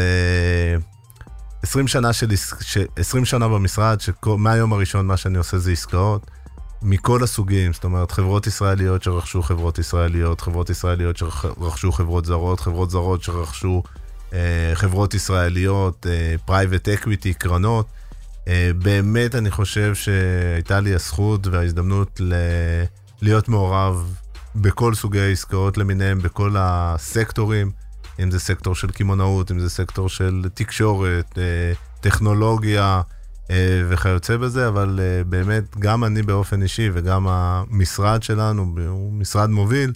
uh, 20 שנה של, ש- 20 שנה במשרד, שמהיום הראשון מה שאני עושה זה עסקאות, מכל הסוגים, זאת אומרת, חברות ישראליות שרכשו חברות ישראליות, חברות ישראליות שרכשו חברות זרות, חברות זרות שרכשו אה, חברות ישראליות, private אה, equity, קרנות. אה, באמת אני חושב שהייתה לי הזכות וההזדמנות ל... להיות מעורב בכל סוגי העסקאות למיניהם, בכל הסקטורים, אם זה סקטור של קמעונאות, אם זה סקטור של תקשורת, טכנולוגיה וכיוצא בזה, אבל באמת גם אני באופן אישי וגם המשרד שלנו, הוא משרד מוביל,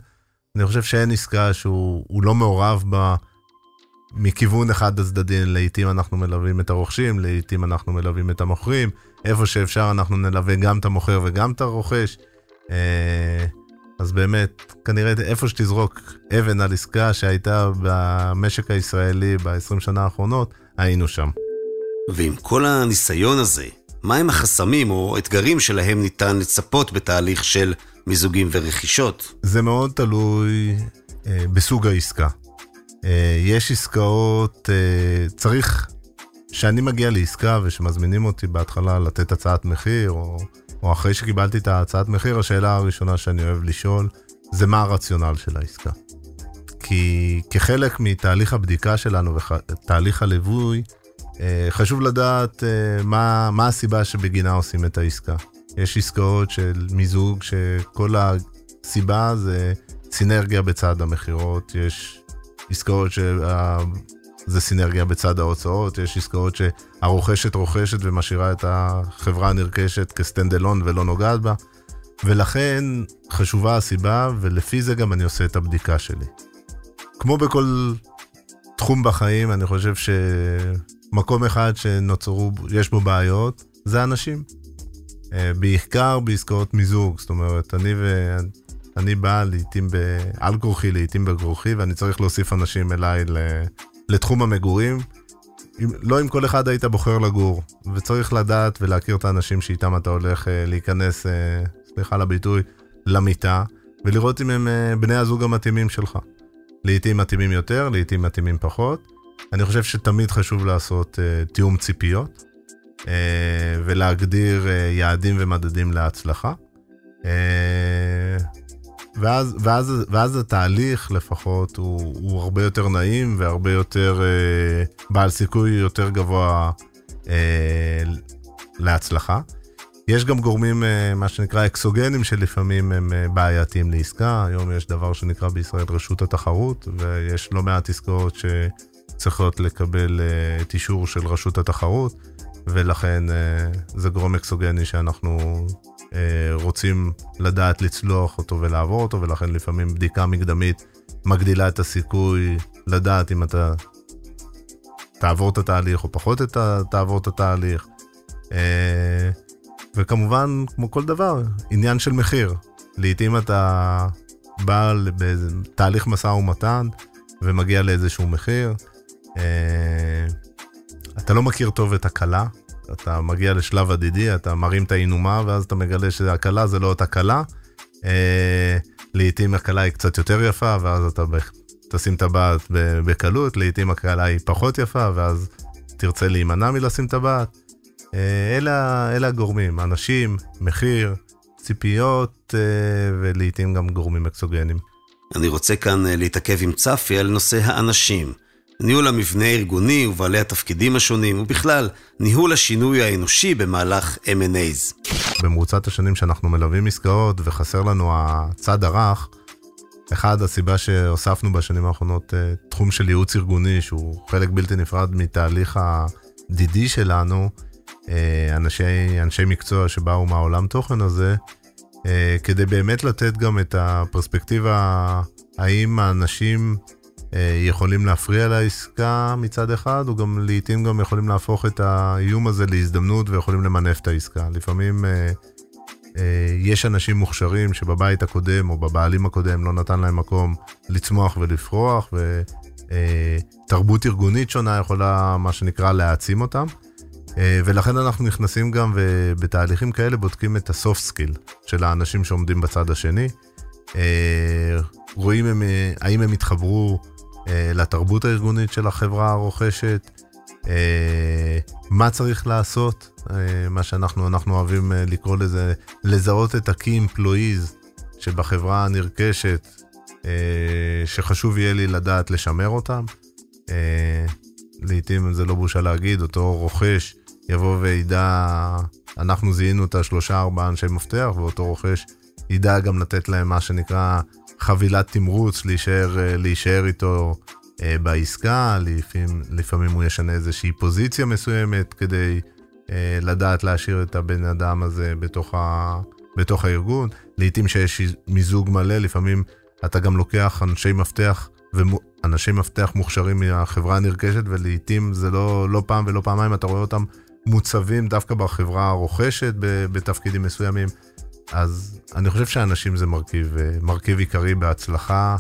אני חושב שאין עסקה שהוא לא מעורב בה. מכיוון אחד הצדדים, לעיתים אנחנו מלווים את הרוכשים, לעיתים אנחנו מלווים את המוכרים, איפה שאפשר אנחנו נלווה גם את המוכר וגם את הרוכש. אה, אז באמת, כנראה איפה שתזרוק אבן על עסקה שהייתה במשק הישראלי ב-20 שנה האחרונות, היינו שם. ועם כל הניסיון הזה, מהם החסמים או אתגרים שלהם ניתן לצפות בתהליך של מיזוגים ורכישות? זה מאוד תלוי אה, בסוג העסקה. אה, יש עסקאות, אה, צריך, כשאני מגיע לעסקה ושמזמינים אותי בהתחלה לתת הצעת מחיר, או, או אחרי שקיבלתי את ההצעת מחיר, השאלה הראשונה שאני אוהב לשאול, זה מה הרציונל של העסקה. כי כחלק מתהליך הבדיקה שלנו ותהליך הליווי, אה, חשוב לדעת מה, מה הסיבה שבגינה עושים את העסקה. יש עסקאות של מיזוג שכל הסיבה זה סינרגיה בצד המכירות, יש עסקאות שזה סינרגיה בצד ההוצאות, יש עסקאות שהרוכשת רוכשת ומשאירה את החברה הנרכשת כסטנד אלון ולא נוגעת בה, ולכן חשובה הסיבה, ולפי זה גם אני עושה את הבדיקה שלי. כמו בכל תחום בחיים, אני חושב שמקום אחד שנוצרו, יש בו בעיות, זה אנשים. אה, בעיקר בעסקאות מיזוג, זאת אומרת, אני ו... אני בא לעיתים על כורחי, לעיתים בגרוכי, ואני צריך להוסיף אנשים אליי לתחום המגורים. לא עם כל אחד היית בוחר לגור, וצריך לדעת ולהכיר את האנשים שאיתם אתה הולך אה, להיכנס, אה, סליחה על הביטוי, למיטה, ולראות אם הם בני הזוג המתאימים שלך. לעיתים מתאימים יותר, לעיתים מתאימים פחות. אני חושב שתמיד חשוב לעשות uh, תיאום ציפיות, uh, ולהגדיר uh, יעדים ומדדים להצלחה. Uh, ואז, ואז, ואז התהליך לפחות הוא, הוא הרבה יותר נעים והרבה יותר uh, בעל סיכוי יותר גבוה uh, להצלחה. יש גם גורמים, אה, מה שנקרא אקסוגנים, שלפעמים הם אה, בעייתיים לעסקה. היום יש דבר שנקרא בישראל רשות התחרות, ויש לא מעט עסקאות שצריכות לקבל אה, את אישור של רשות התחרות, ולכן זה גורם אקסוגני שאנחנו רוצים לדעת לצלוח אותו ולעבור אותו, ולכן לפעמים בדיקה מקדמית מגדילה את הסיכוי לדעת אם אתה תעבור את התהליך או פחות את תעבור את התהליך. וכמובן, כמו כל דבר, עניין של מחיר. לעתים אתה בא בתהליך משא ומתן ומגיע לאיזשהו מחיר. אה, אתה לא מכיר טוב את הכלה, אתה מגיע לשלב עדידי, אתה מרים את האינומה, ואז אתה מגלה שהכלה זה לא אותה כלה. אה, לעתים הכלה היא קצת יותר יפה, ואז אתה תשים טבעת בקלות, לעתים הכלה היא פחות יפה, ואז תרצה להימנע מלשים טבעת. אה, אלה, אלה הגורמים, אנשים, מחיר, ציפיות אה, ולעיתים גם גורמים אקסוגנים. אני רוצה כאן אה, להתעכב עם צפי על נושא האנשים. ניהול המבנה הארגוני ובעלי התפקידים השונים, ובכלל, ניהול השינוי האנושי במהלך M&A's. במרוצת השנים שאנחנו מלווים עסקאות וחסר לנו הצד הרך, אחד הסיבה שהוספנו בשנים האחרונות תחום של ייעוץ ארגוני, שהוא חלק בלתי נפרד מתהליך הדידי שלנו, אה, אנשי, אנשי מקצוע שבאו מהעולם תוכן הזה, אה, כדי באמת לתת גם את הפרספקטיבה, האם האנשים אה, יכולים להפריע לעסקה מצד אחד, או גם לעיתים גם יכולים להפוך את האיום הזה להזדמנות ויכולים למנף את העסקה. לפעמים יש אנשים מוכשרים שבבית הקודם או בבעלים הקודם לא נתן להם מקום לצמוח ולפרוח, ותרבות ארגונית שונה יכולה, מה שנקרא, להעצים אותם. אה, ולכן אנחנו נכנסים גם ובתהליכים כאלה בודקים את ה soft skill של האנשים שעומדים בצד השני. אה, רואים הם, אה, האם הם התחברו לתרבות הארגונית של החברה הרוכשת, מה צריך לעשות, מה שאנחנו אוהבים לקרוא לזה, לזהות את ה-key employees שבחברה הנרכשת, שחשוב יהיה לי לדעת לשמר אותם. לעתים זה לא בושה להגיד, אותו רוכש יבוא וידע, אנחנו זיהינו את השלושה ארבעה אנשי מפתח, ואותו רוכש ידע גם לתת להם מה שנקרא חבילת תמרוץ, להישאר, אה, להישאר איתו אה, בעסקה, לפעמים, לפעמים הוא ישנה איזושהי פוזיציה מסוימת כדי אה, לדעת להשאיר את הבן אדם הזה בתוך, ה, בתוך הארגון. לעתים שיש מיזוג מלא, לפעמים אתה גם לוקח אנשי מפתח ואנשי מפתח מוכשרים מהחברה הנרכשת, ולעיתים זה לא, לא פעם ולא פעמיים, אתה רואה אותם מוצבים דווקא בחברה הרוכשת בתפקידים מסוימים. אז אני חושב שאנשים זה מרכיב, אה, מרכיב עיקרי בהצלחה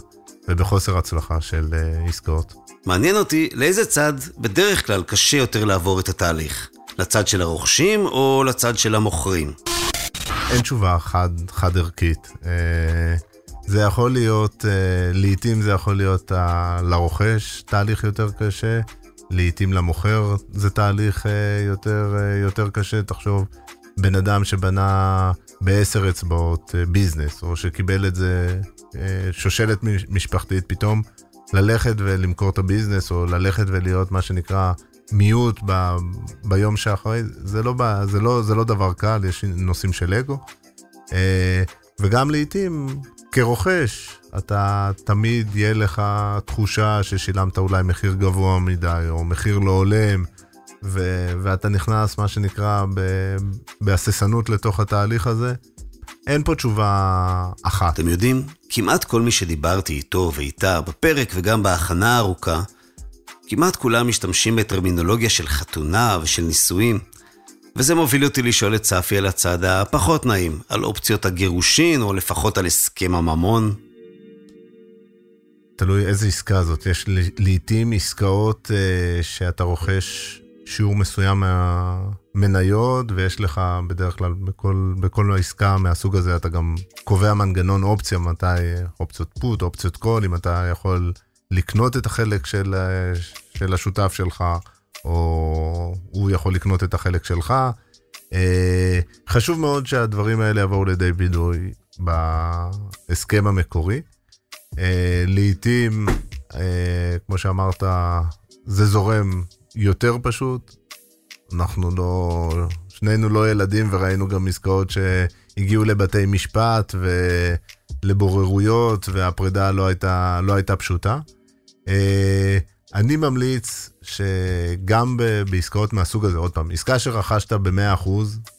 ובחוסר הצלחה של אה, עסקאות. מעניין אותי לאיזה צד בדרך כלל קשה יותר לעבור את התהליך. לצד של הרוכשים או לצד של המוכרים? אין תשובה חד, חד ערכית. אה, זה יכול להיות, לעתים זה יכול להיות לרוכש תהליך יותר קשה, לעתים למוכר זה תהליך יותר, יותר קשה. תחשוב, בן אדם שבנה בעשר אצבעות אה, ביזנס, או שקיבל את זה שושלת משפחתית, פתאום ללכת ולמכור את הביזנס, או ללכת ולהיות מה שנקרא מיעוט ב, ביום שאחרי, זה לא, זה, לא, זה לא דבר קל, יש נושאים של אגו. וגם לעתים כרוכש, אתה תמיד יהיה לך תחושה ששילמת אולי מחיר גבוה מדי, או מחיר לא הולם, ו- ואתה נכנס, מה שנקרא, בהססנות לתוך התהליך הזה. אין פה תשובה אחת. אתם יודעים, כמעט כל מי שדיברתי איתו ואיתה בפרק וגם בהכנה הארוכה, כמעט כולם משתמשים בטרמינולוגיה של חתונה ושל נישואים. וזה מוביל אותי לשאול את צפי על הצד הפחות נעים, על אופציות הגירושין, או לפחות על הסכם הממון. תלוי איזה עסקה זאת. יש לעיתים עסקאות אה, שאתה רוכש שיעור מסוים מהמניות, ויש לך בדרך כלל בכל, בכל עסקה מהסוג הזה אתה גם קובע מנגנון אופציה, מתי אופציות פוט, אופציות קול, אם אתה יכול לקנות את החלק של, של השותף שלך, או הוא יכול לקנות את החלק שלך. אה, חשוב מאוד שהדברים האלה יבואו לידי בידוי בהסכם המקורי. אה, לעתים, אה, כמו שאמרת, זה זורם יותר פשוט. אנחנו לא, שנינו לא ילדים וראינו גם עסקאות שהגיעו לבתי משפט ולבוררויות והפרידה לא הייתה, לא הייתה פשוטה. אני ממליץ שגם בעסקאות מהסוג הזה, עוד פעם, עסקה שרכשת ב-100%,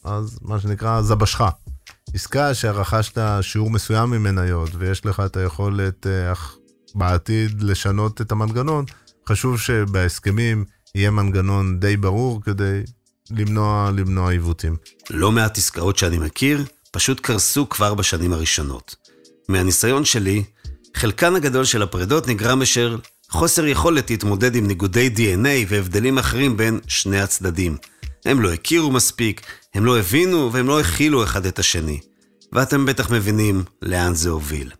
אז מה שנקרא זבשך. עסקה שרכשת שיעור מסוים ממניות ויש לך את היכולת אה, בעתיד לשנות את המנגנון, חשוב שבהסכמים יהיה מנגנון די ברור כדי למנוע, למנוע עיוותים. לא מעט עסקאות שאני מכיר פשוט קרסו כבר בשנים הראשונות. מהניסיון שלי, חלקן הגדול של הפרדות נגרם בשל חוסר יכולת להתמודד עם ניגודי DNA והבדלים אחרים בין שני הצדדים. הם לא הכירו מספיק, הם לא הבינו והם לא הכילו אחד את השני. ואתם בטח מבינים לאן זה הוביל.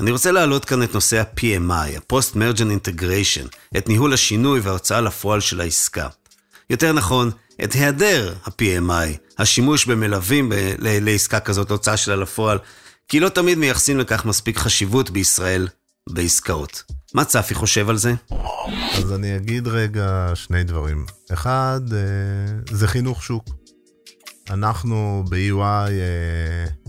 אני רוצה להעלות כאן את נושא ה-PMI, ה-Post-Mergent Integration, את ניהול השינוי וההוצאה לפועל של העסקה. יותר נכון, את היעדר ה-PMI, השימוש במלווים ב- לעסקה כזאת, הוצאה שלה לפועל, כי לא תמיד מייחסים לכך מספיק חשיבות בישראל בעסקאות. מה צפי חושב על זה? אז אני אגיד רגע שני דברים. אחד, אה, זה חינוך שוק. אנחנו ב-EY, אה,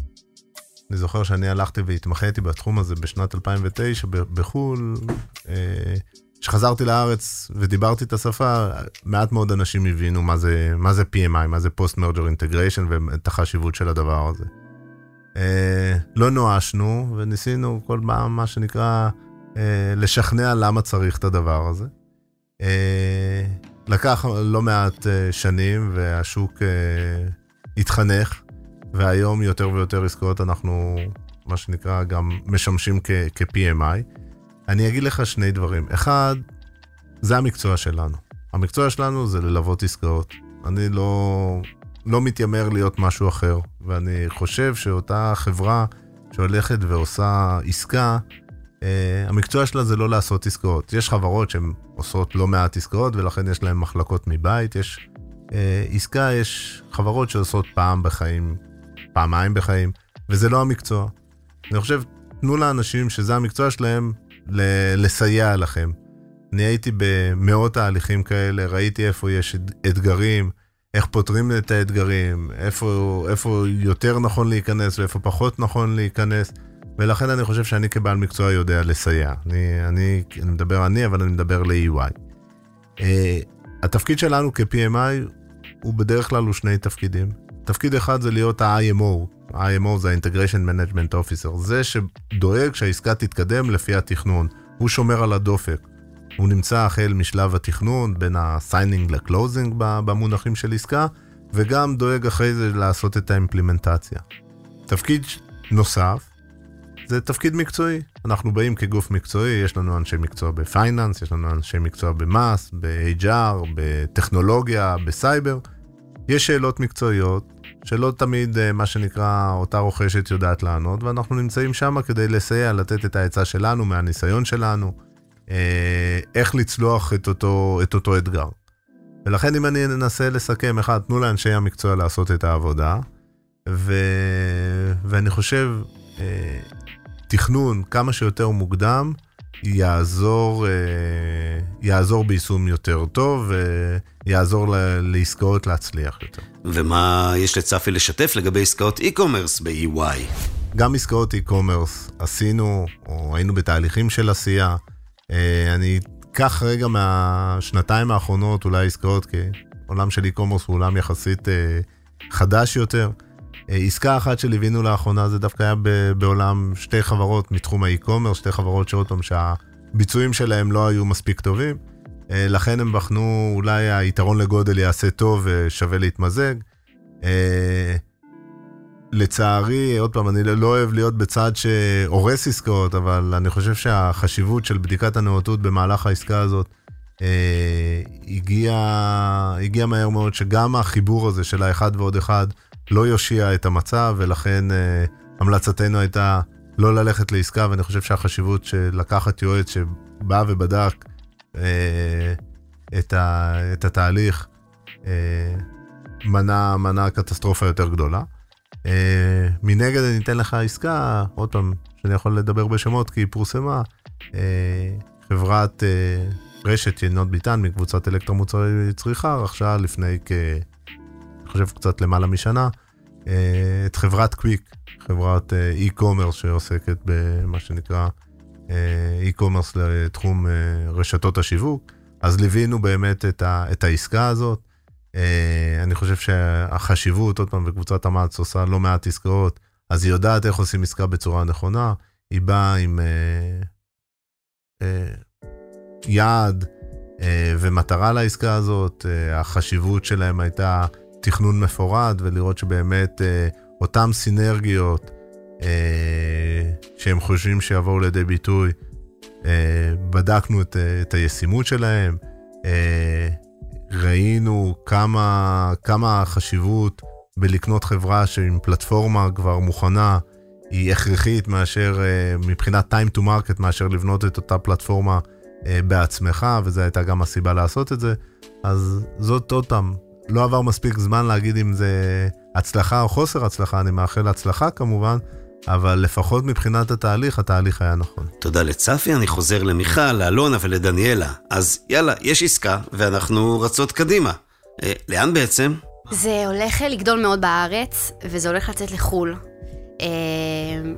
אני זוכר שאני הלכתי והתמחיתי בתחום הזה בשנת 2009 בחו"ל. כשחזרתי לארץ ודיברתי את השפה, מעט מאוד אנשים הבינו מה זה, מה זה PMI, מה זה Post Merger Integration ואת החשיבות של הדבר הזה. אה, לא נואשנו וניסינו כל פעם, מה שנקרא, אה, לשכנע למה צריך את הדבר הזה. אה, לקח לא מעט אה, שנים והשוק אה, התחנך, והיום יותר ויותר עסקאות אנחנו, מה שנקרא, גם משמשים כ-PMI. אני אגיד לך שני דברים. אחד, זה המקצוע שלנו. המקצוע שלנו זה ללוות עסקאות. אני לא, לא מתיימר להיות משהו אחר, ואני חושב שאותה חברה שהולכת ועושה עסקה, Uh, המקצוע שלה זה לא לעשות עסקאות. יש חברות שהן עושות לא מעט עסקאות ולכן יש להן מחלקות מבית. יש uh, עסקה, יש חברות שעושות פעם בחיים, פעמיים בחיים, וזה לא המקצוע. אני חושב, תנו לאנשים שזה המקצוע שלהם ל- לסייע לכם. אני הייתי במאות תהליכים כאלה, ראיתי איפה יש אתגרים, איך פותרים את האתגרים, איפה, איפה יותר נכון להיכנס ואיפה פחות נכון להיכנס. ולכן אני חושב שאני כבעל מקצוע יודע לסייע. אני, אני, אני מדבר אני, אבל אני מדבר ל-EY. Uh, התפקיד שלנו כ-PMI הוא בדרך כלל הוא שני תפקידים. תפקיד אחד זה להיות ה-IMO, ה-IMO זה ה-Integration Management Officer, זה שדואג שהעסקה תתקדם לפי התכנון. הוא שומר על הדופק. הוא נמצא החל משלב התכנון, בין ה-Signing ל-Closing במונחים של עסקה, וגם דואג אחרי זה לעשות את האימפלימנטציה. תפקיד נוסף זה תפקיד מקצועי. אנחנו באים כגוף מקצועי, יש לנו אנשי מקצוע בפייננס, יש לנו אנשי מקצוע במס, ב-HR, בטכנולוגיה, בסייבר. יש שאלות מקצועיות שלא תמיד אה, מה שנקרא אותה רוכשת יודעת לענות, ואנחנו נמצאים שם כדי לסייע, לתת את העצה שלנו, מהניסיון שלנו, אה, איך לצלוח את אותו, את אותו אתגר. ולכן אם אני אנסה לסכם, אחד, תנו לאנשי המקצוע לעשות את העבודה, ו... ואני חושב, אה, תכנון כמה שיותר מוקדם יעזור, אה, יעזור ביישום יותר טוב ויעזור לעסקאות להצליח יותר. ומה יש לצפי לשתף לגבי עסקאות e-commerce ב-EY? גם עסקאות e-commerce עשינו, או היינו בתהליכים של עשייה. אה, אני אקח רגע מהשנתיים האחרונות, אולי עסקאות, כי עולם של e-commerce הוא עולם יחסית אה, חדש יותר. אה, עסקה אחת שליווינו לאחרונה זה דווקא היה בעולם שתי חברות מתחום האי-קומרס, שתי חברות שעוד פעם שהביצועים שלהם לא היו מספיק טובים. אה, לכן הם בחנו אולי היתרון לגודל יעשה טוב ושווה להתמזג. אה, לצערי, עוד פעם, אני לא אוהב להיות בצד שהורס עסקאות, אבל אני חושב שהחשיבות של בדיקת הנאותות במהלך העסקה הזאת אה, הגיע, הגיע מהר מאוד, שגם החיבור הזה של האחד ועוד אחד לא יושיע את המצב, ולכן אה, המלצתנו הייתה לא ללכת לעסקה, ואני חושב שהחשיבות של לקחת יועץ שבא ובדק אה, את, ה, את התהליך, אה, מנע, מנע קטסטרופה יותר גדולה. אה, מנגד אני אתן לך עסקה, עוד פעם, שאני יכול לדבר בשמות כי היא פורסמה, אה, חברת אה, רשת יינות ביטן מקבוצת אלקטרומוצרי צריכה רכשה לפני כ... חושב קצת למעלה משנה, אה, את חברת קוויק, חברת אה, e-commerce שעוסקת במה שנקרא אה, e-commerce לתחום רשתות השיווק. אז ליווינו באמת את, ה, את העסקה הזאת. אני חושב שהחשיבות, עוד פעם, בקבוצת המאץ עושה לא מעט עסקאות, אז היא יודעת איך עושים עסקה בצורה נכונה. היא באה עם יעד ומטרה לעסקה הזאת. החשיבות שלהם הייתה תכנון מפורט ולראות שבאמת אה, אותן סינרגיות אה, שהם חושבים שיבואו לידי ביטוי, אה, בדקנו את, אה, את הישימות שלהם, אה, ראינו כמה, כמה החשיבות בלקנות חברה שעם פלטפורמה כבר מוכנה היא הכרחית מאשר, אה, מבחינת time to market, מאשר לבנות את אותה פלטפורמה אה, בעצמך, וזו הייתה גם הסיבה לעשות את זה. אז זאת עוד פעם, לא עבר מספיק זמן להגיד אם זה הצלחה או חוסר הצלחה, אני מאחל הצלחה כמובן, אבל לפחות מבחינת התהליך, התהליך היה נכון. תודה לצפי, אני חוזר למיכל, לאלונה ולדניאלה. אז יאללה, יש עסקה, ואנחנו רצות קדימה. אה, לאן בעצם? זה הולך לגדול מאוד בארץ, וזה הולך לצאת לחו"ל. אה,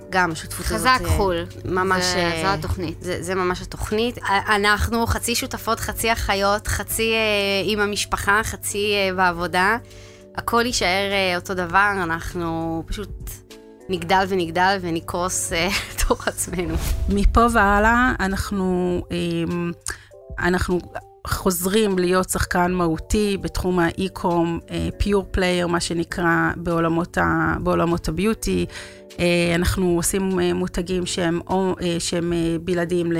גם השותפות הזאת. חזק אה, חו"ל. ממש... זה, אה, זו התוכנית. זה, זה ממש התוכנית. אנחנו חצי שותפות, חצי אחיות, חצי עם המשפחה, חצי בעבודה. הכל יישאר אותו דבר, אנחנו פשוט נגדל ונגדל ונקרוס לתוך עצמנו. מפה והלאה אנחנו... אנחנו חוזרים להיות שחקן מהותי בתחום ה e-com, pure player, מה שנקרא, בעולמות, ה, בעולמות ה beauty. אה, אנחנו עושים אה, מותגים שהם, אה, שהם בלעדיים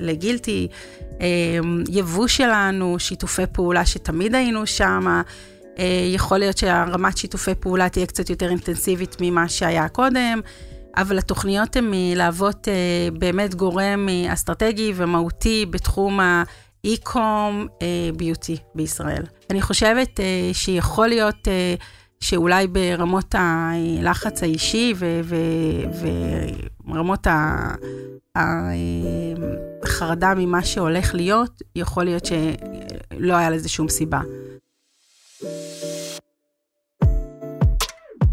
לגילטי. יבוא שלנו, שיתופי פעולה שתמיד היינו שם. יכול להיות שהרמת שיתופי פעולה תהיה קצת יותר אינטנסיבית ממה שהיה קודם. אבל התוכניות הן להוות באמת גורם אסטרטגי ומהותי בתחום ה... אי-קום ביוטי בישראל. אני חושבת uh, שיכול להיות uh, שאולי ברמות הלחץ האישי ורמות החרדה ממה שהולך להיות, יכול להיות שלא היה לזה שום סיבה.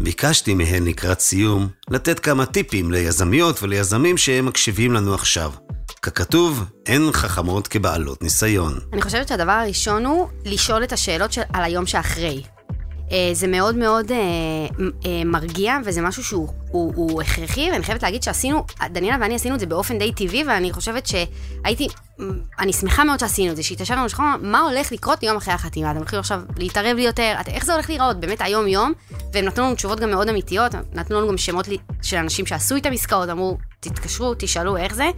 ביקשתי מהן לקראת סיום לתת כמה טיפים ליזמיות וליזמים שמקשיבים לנו עכשיו. ככתוב, אין חכמות כבעלות ניסיון. אני חושבת שהדבר הראשון הוא לשאול את השאלות של, על היום שאחרי. אה, זה מאוד מאוד אה, אה, מרגיע, וזה משהו שהוא הוא, הוא הכרחי, ואני חייבת להגיד שעשינו, דניאלה ואני עשינו את זה באופן די טבעי, ואני חושבת שהייתי, אני שמחה מאוד שעשינו את זה, שהתיישבנו לשחור, מה הולך לקרות יום אחרי החתימה, אתם הולכים עכשיו להתערב לי יותר, איך זה הולך להיראות, באמת היום-יום, והם נתנו לנו תשובות גם מאוד אמיתיות, נתנו לנו גם שמות של אנשים שעשו איתם עסקאות, אמרו, תתקשרו, תשאלו איך זה.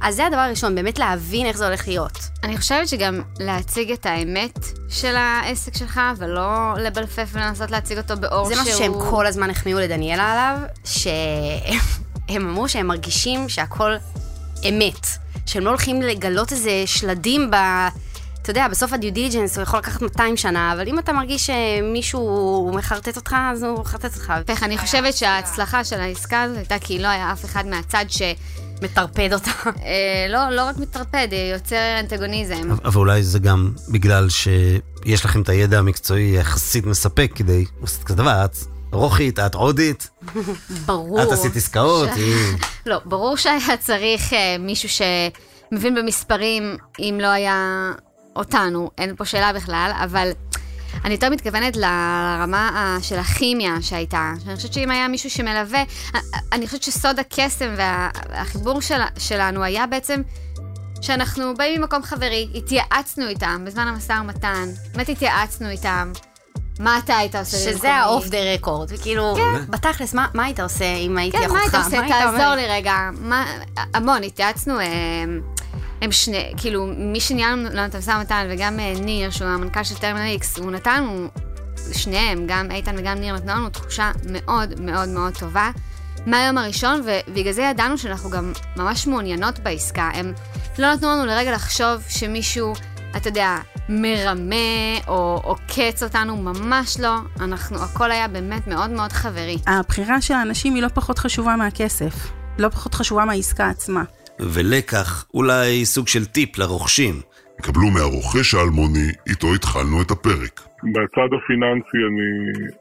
אז זה הדבר הראשון, באמת להבין איך זה הולך להיות. אני חושבת שגם להציג את האמת של העסק שלך, ולא לבלפף ולנסות להציג אותו באור שהוא... זה משהו שהם כל הזמן החמיאו לדניאלה עליו, שהם אמרו שהם מרגישים שהכל אמת, שהם לא הולכים לגלות איזה שלדים ב... אתה יודע, בסוף הדיו דיליג'נס הוא יכול לקחת 200 שנה, אבל אם אתה מרגיש שמישהו מחרטט אותך, אז הוא מחרטט אותך. איך, אני חושבת שההצלחה של העסקה הזאת הייתה כי לא היה אף אחד מהצד ש... מטרפד אותה. אה, לא, לא רק מטרפד, יוצר אנטגוניזם. אבל אולי זה גם בגלל שיש לכם את הידע המקצועי יחסית מספק כדי לעשות כזה דבר. רוחית, את הודית? ברור. את עשית עסקאות? ש- היא- לא, ברור שהיה צריך אה, מישהו שמבין במספרים, אם לא היה אותנו, אין פה שאלה בכלל, אבל אני יותר מתכוונת לרמה ה- של הכימיה שהייתה. שאני חושבת שאם היה מישהו שמלווה, א- אני חושבת שסוד הקסם וה- והחיבור של, שלנו היה בעצם שאנחנו באים ממקום חברי, התייעצנו איתם בזמן המשא ומתן, באמת התייעצנו איתם. מה אתה היית עושה במקומי? שזה ה-off the record, וכאילו, בתכלס, מה מה היית עושה אם הייתי כן, אחותך? מה היית עושה? תעזור לי רגע. מה, המון, התייעצנו, אה, הם שני, כאילו, מי שניהלנו לנו את המשא ומתן, וגם אה, ניר, שהוא המנכ"ל של טרמינל איקס, הוא נתן לנו, שניהם, גם איתן וגם ניר, נתנו לנו תחושה מאוד מאוד מאוד טובה. מהיום הראשון, ובגלל זה ידענו שאנחנו גם ממש מעוניינות בעסקה. הם לא נתנו לנו לרגע לחשוב שמישהו, אתה יודע, מרמה או עוקץ אותנו, ממש לא. אנחנו, הכל היה באמת מאוד מאוד חברי. הבחירה של האנשים היא לא פחות חשובה מהכסף. לא פחות חשובה מהעסקה עצמה. ולקח, אולי סוג של טיפ לרוכשים. קבלו מהרוכש האלמוני, איתו התחלנו את הפרק. בצד הפיננסי אני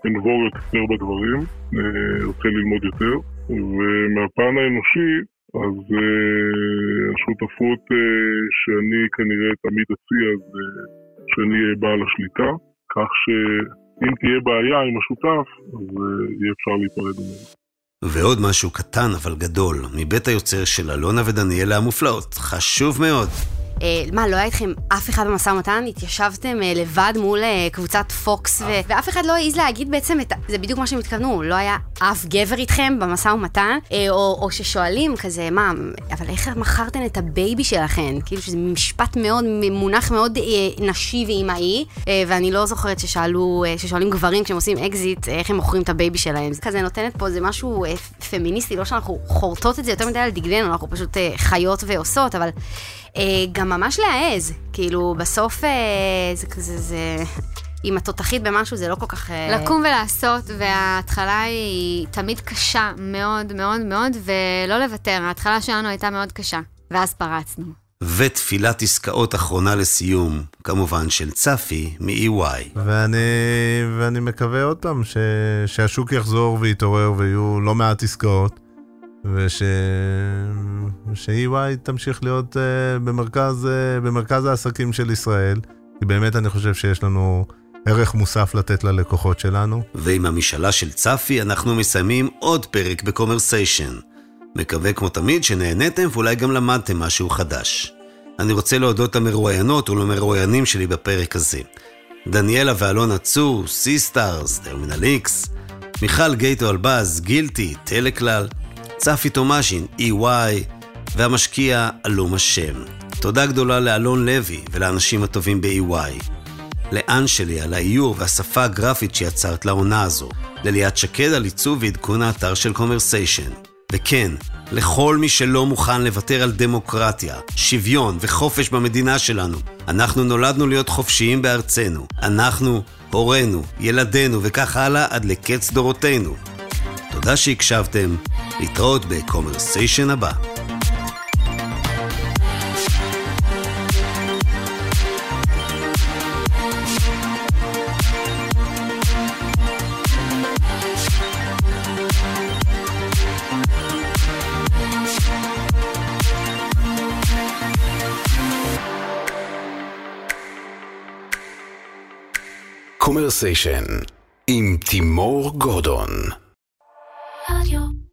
אנבור יותר בדברים, אה, רוצה ללמוד יותר, ומהפן האנושי, אז אה, השותפות אה, שאני כנראה תמיד אציע זה שאני אהיה בעל השליטה, כך שאם תהיה בעיה עם השותף, אז אה, יהיה אפשר להיפרד ממנו. ועוד משהו קטן אבל גדול, מבית היוצר של אלונה ודניאלה המופלאות. חשוב מאוד. אה, מה, לא היה איתכם אף אחד במשא ומתן? התיישבתם אה, לבד מול אה, קבוצת פוקס, ו- ואף אחד לא העז להגיד בעצם את. זה בדיוק מה שהם התכוונו, לא היה אף גבר איתכם במשא ומתן, או, או ששואלים כזה, מה, אבל איך מכרתן את ה baby שלכם? כאילו שזה משפט מאוד, מונח מאוד אה, נשי ואימהי, אה, ואני לא זוכרת ששאלו, אה, ששואלים גברים כשהם עושים אקזיט, איך הם מוכרים את ה baby שלהם. זה כזה נותנת פה, זה משהו אה, פמיניסטי, לא שאנחנו חורטות את זה יותר מדי על דגלנו, אנחנו פשוט אה, חיות ועושות, אבל... אה, גם ממש להעז, כאילו בסוף אה, זה כזה, זה... אם את תותחית במשהו זה לא כל כך... אה, לקום ולעשות, וההתחלה היא תמיד קשה מאוד מאוד מאוד, ולא לוותר, ההתחלה שלנו הייתה מאוד קשה, ואז פרצנו. ותפילת עסקאות אחרונה לסיום, כמובן של צפי מ-EY. ואני, ואני מקווה עוד פעם ש, שהשוק יחזור ויתעורר ויהיו לא מעט עסקאות, וש, ש-EY תמשיך להיות uh, במרכז, uh, במרכז העסקים של ישראל, כי באמת אני חושב שיש לנו ערך מוסף לתת ללקוחות שלנו. ועם המשאלה של צפי אנחנו מסיימים עוד פרק בקומרסיישן. מקווה כמו תמיד שנהניתם ואולי גם למדתם משהו חדש. אני רוצה להודות למרואיינות ולמרואיינים שלי בפרק הזה. דניאלה ואלונה צור, סי-סטארס, טרמינל איקס, מיכל גייטו אלבז, גילטי, טלקלל, צפי תומשין, EY, והמשקיע אלום השם. תודה גדולה לאלון לוי ולאנשים הטובים ב-EY. לאנשלי על האיור והשפה הגרפית שיצרת לעונה הזו, לליאת שקד על עיצוב ועדכון האתר של קומרסיישן. וכן, לכל מי שלא מוכן לוותר על דמוקרטיה, שוויון וחופש במדינה שלנו. אנחנו נולדנו להיות חופשיים בארצנו. אנחנו, הורינו, ילדינו וכך הלאה עד לקץ דורותינו. תודה שהקשבתם, להתראות בקומרסיישן הבא. קומרסיישן עם תימור גורדון Radio.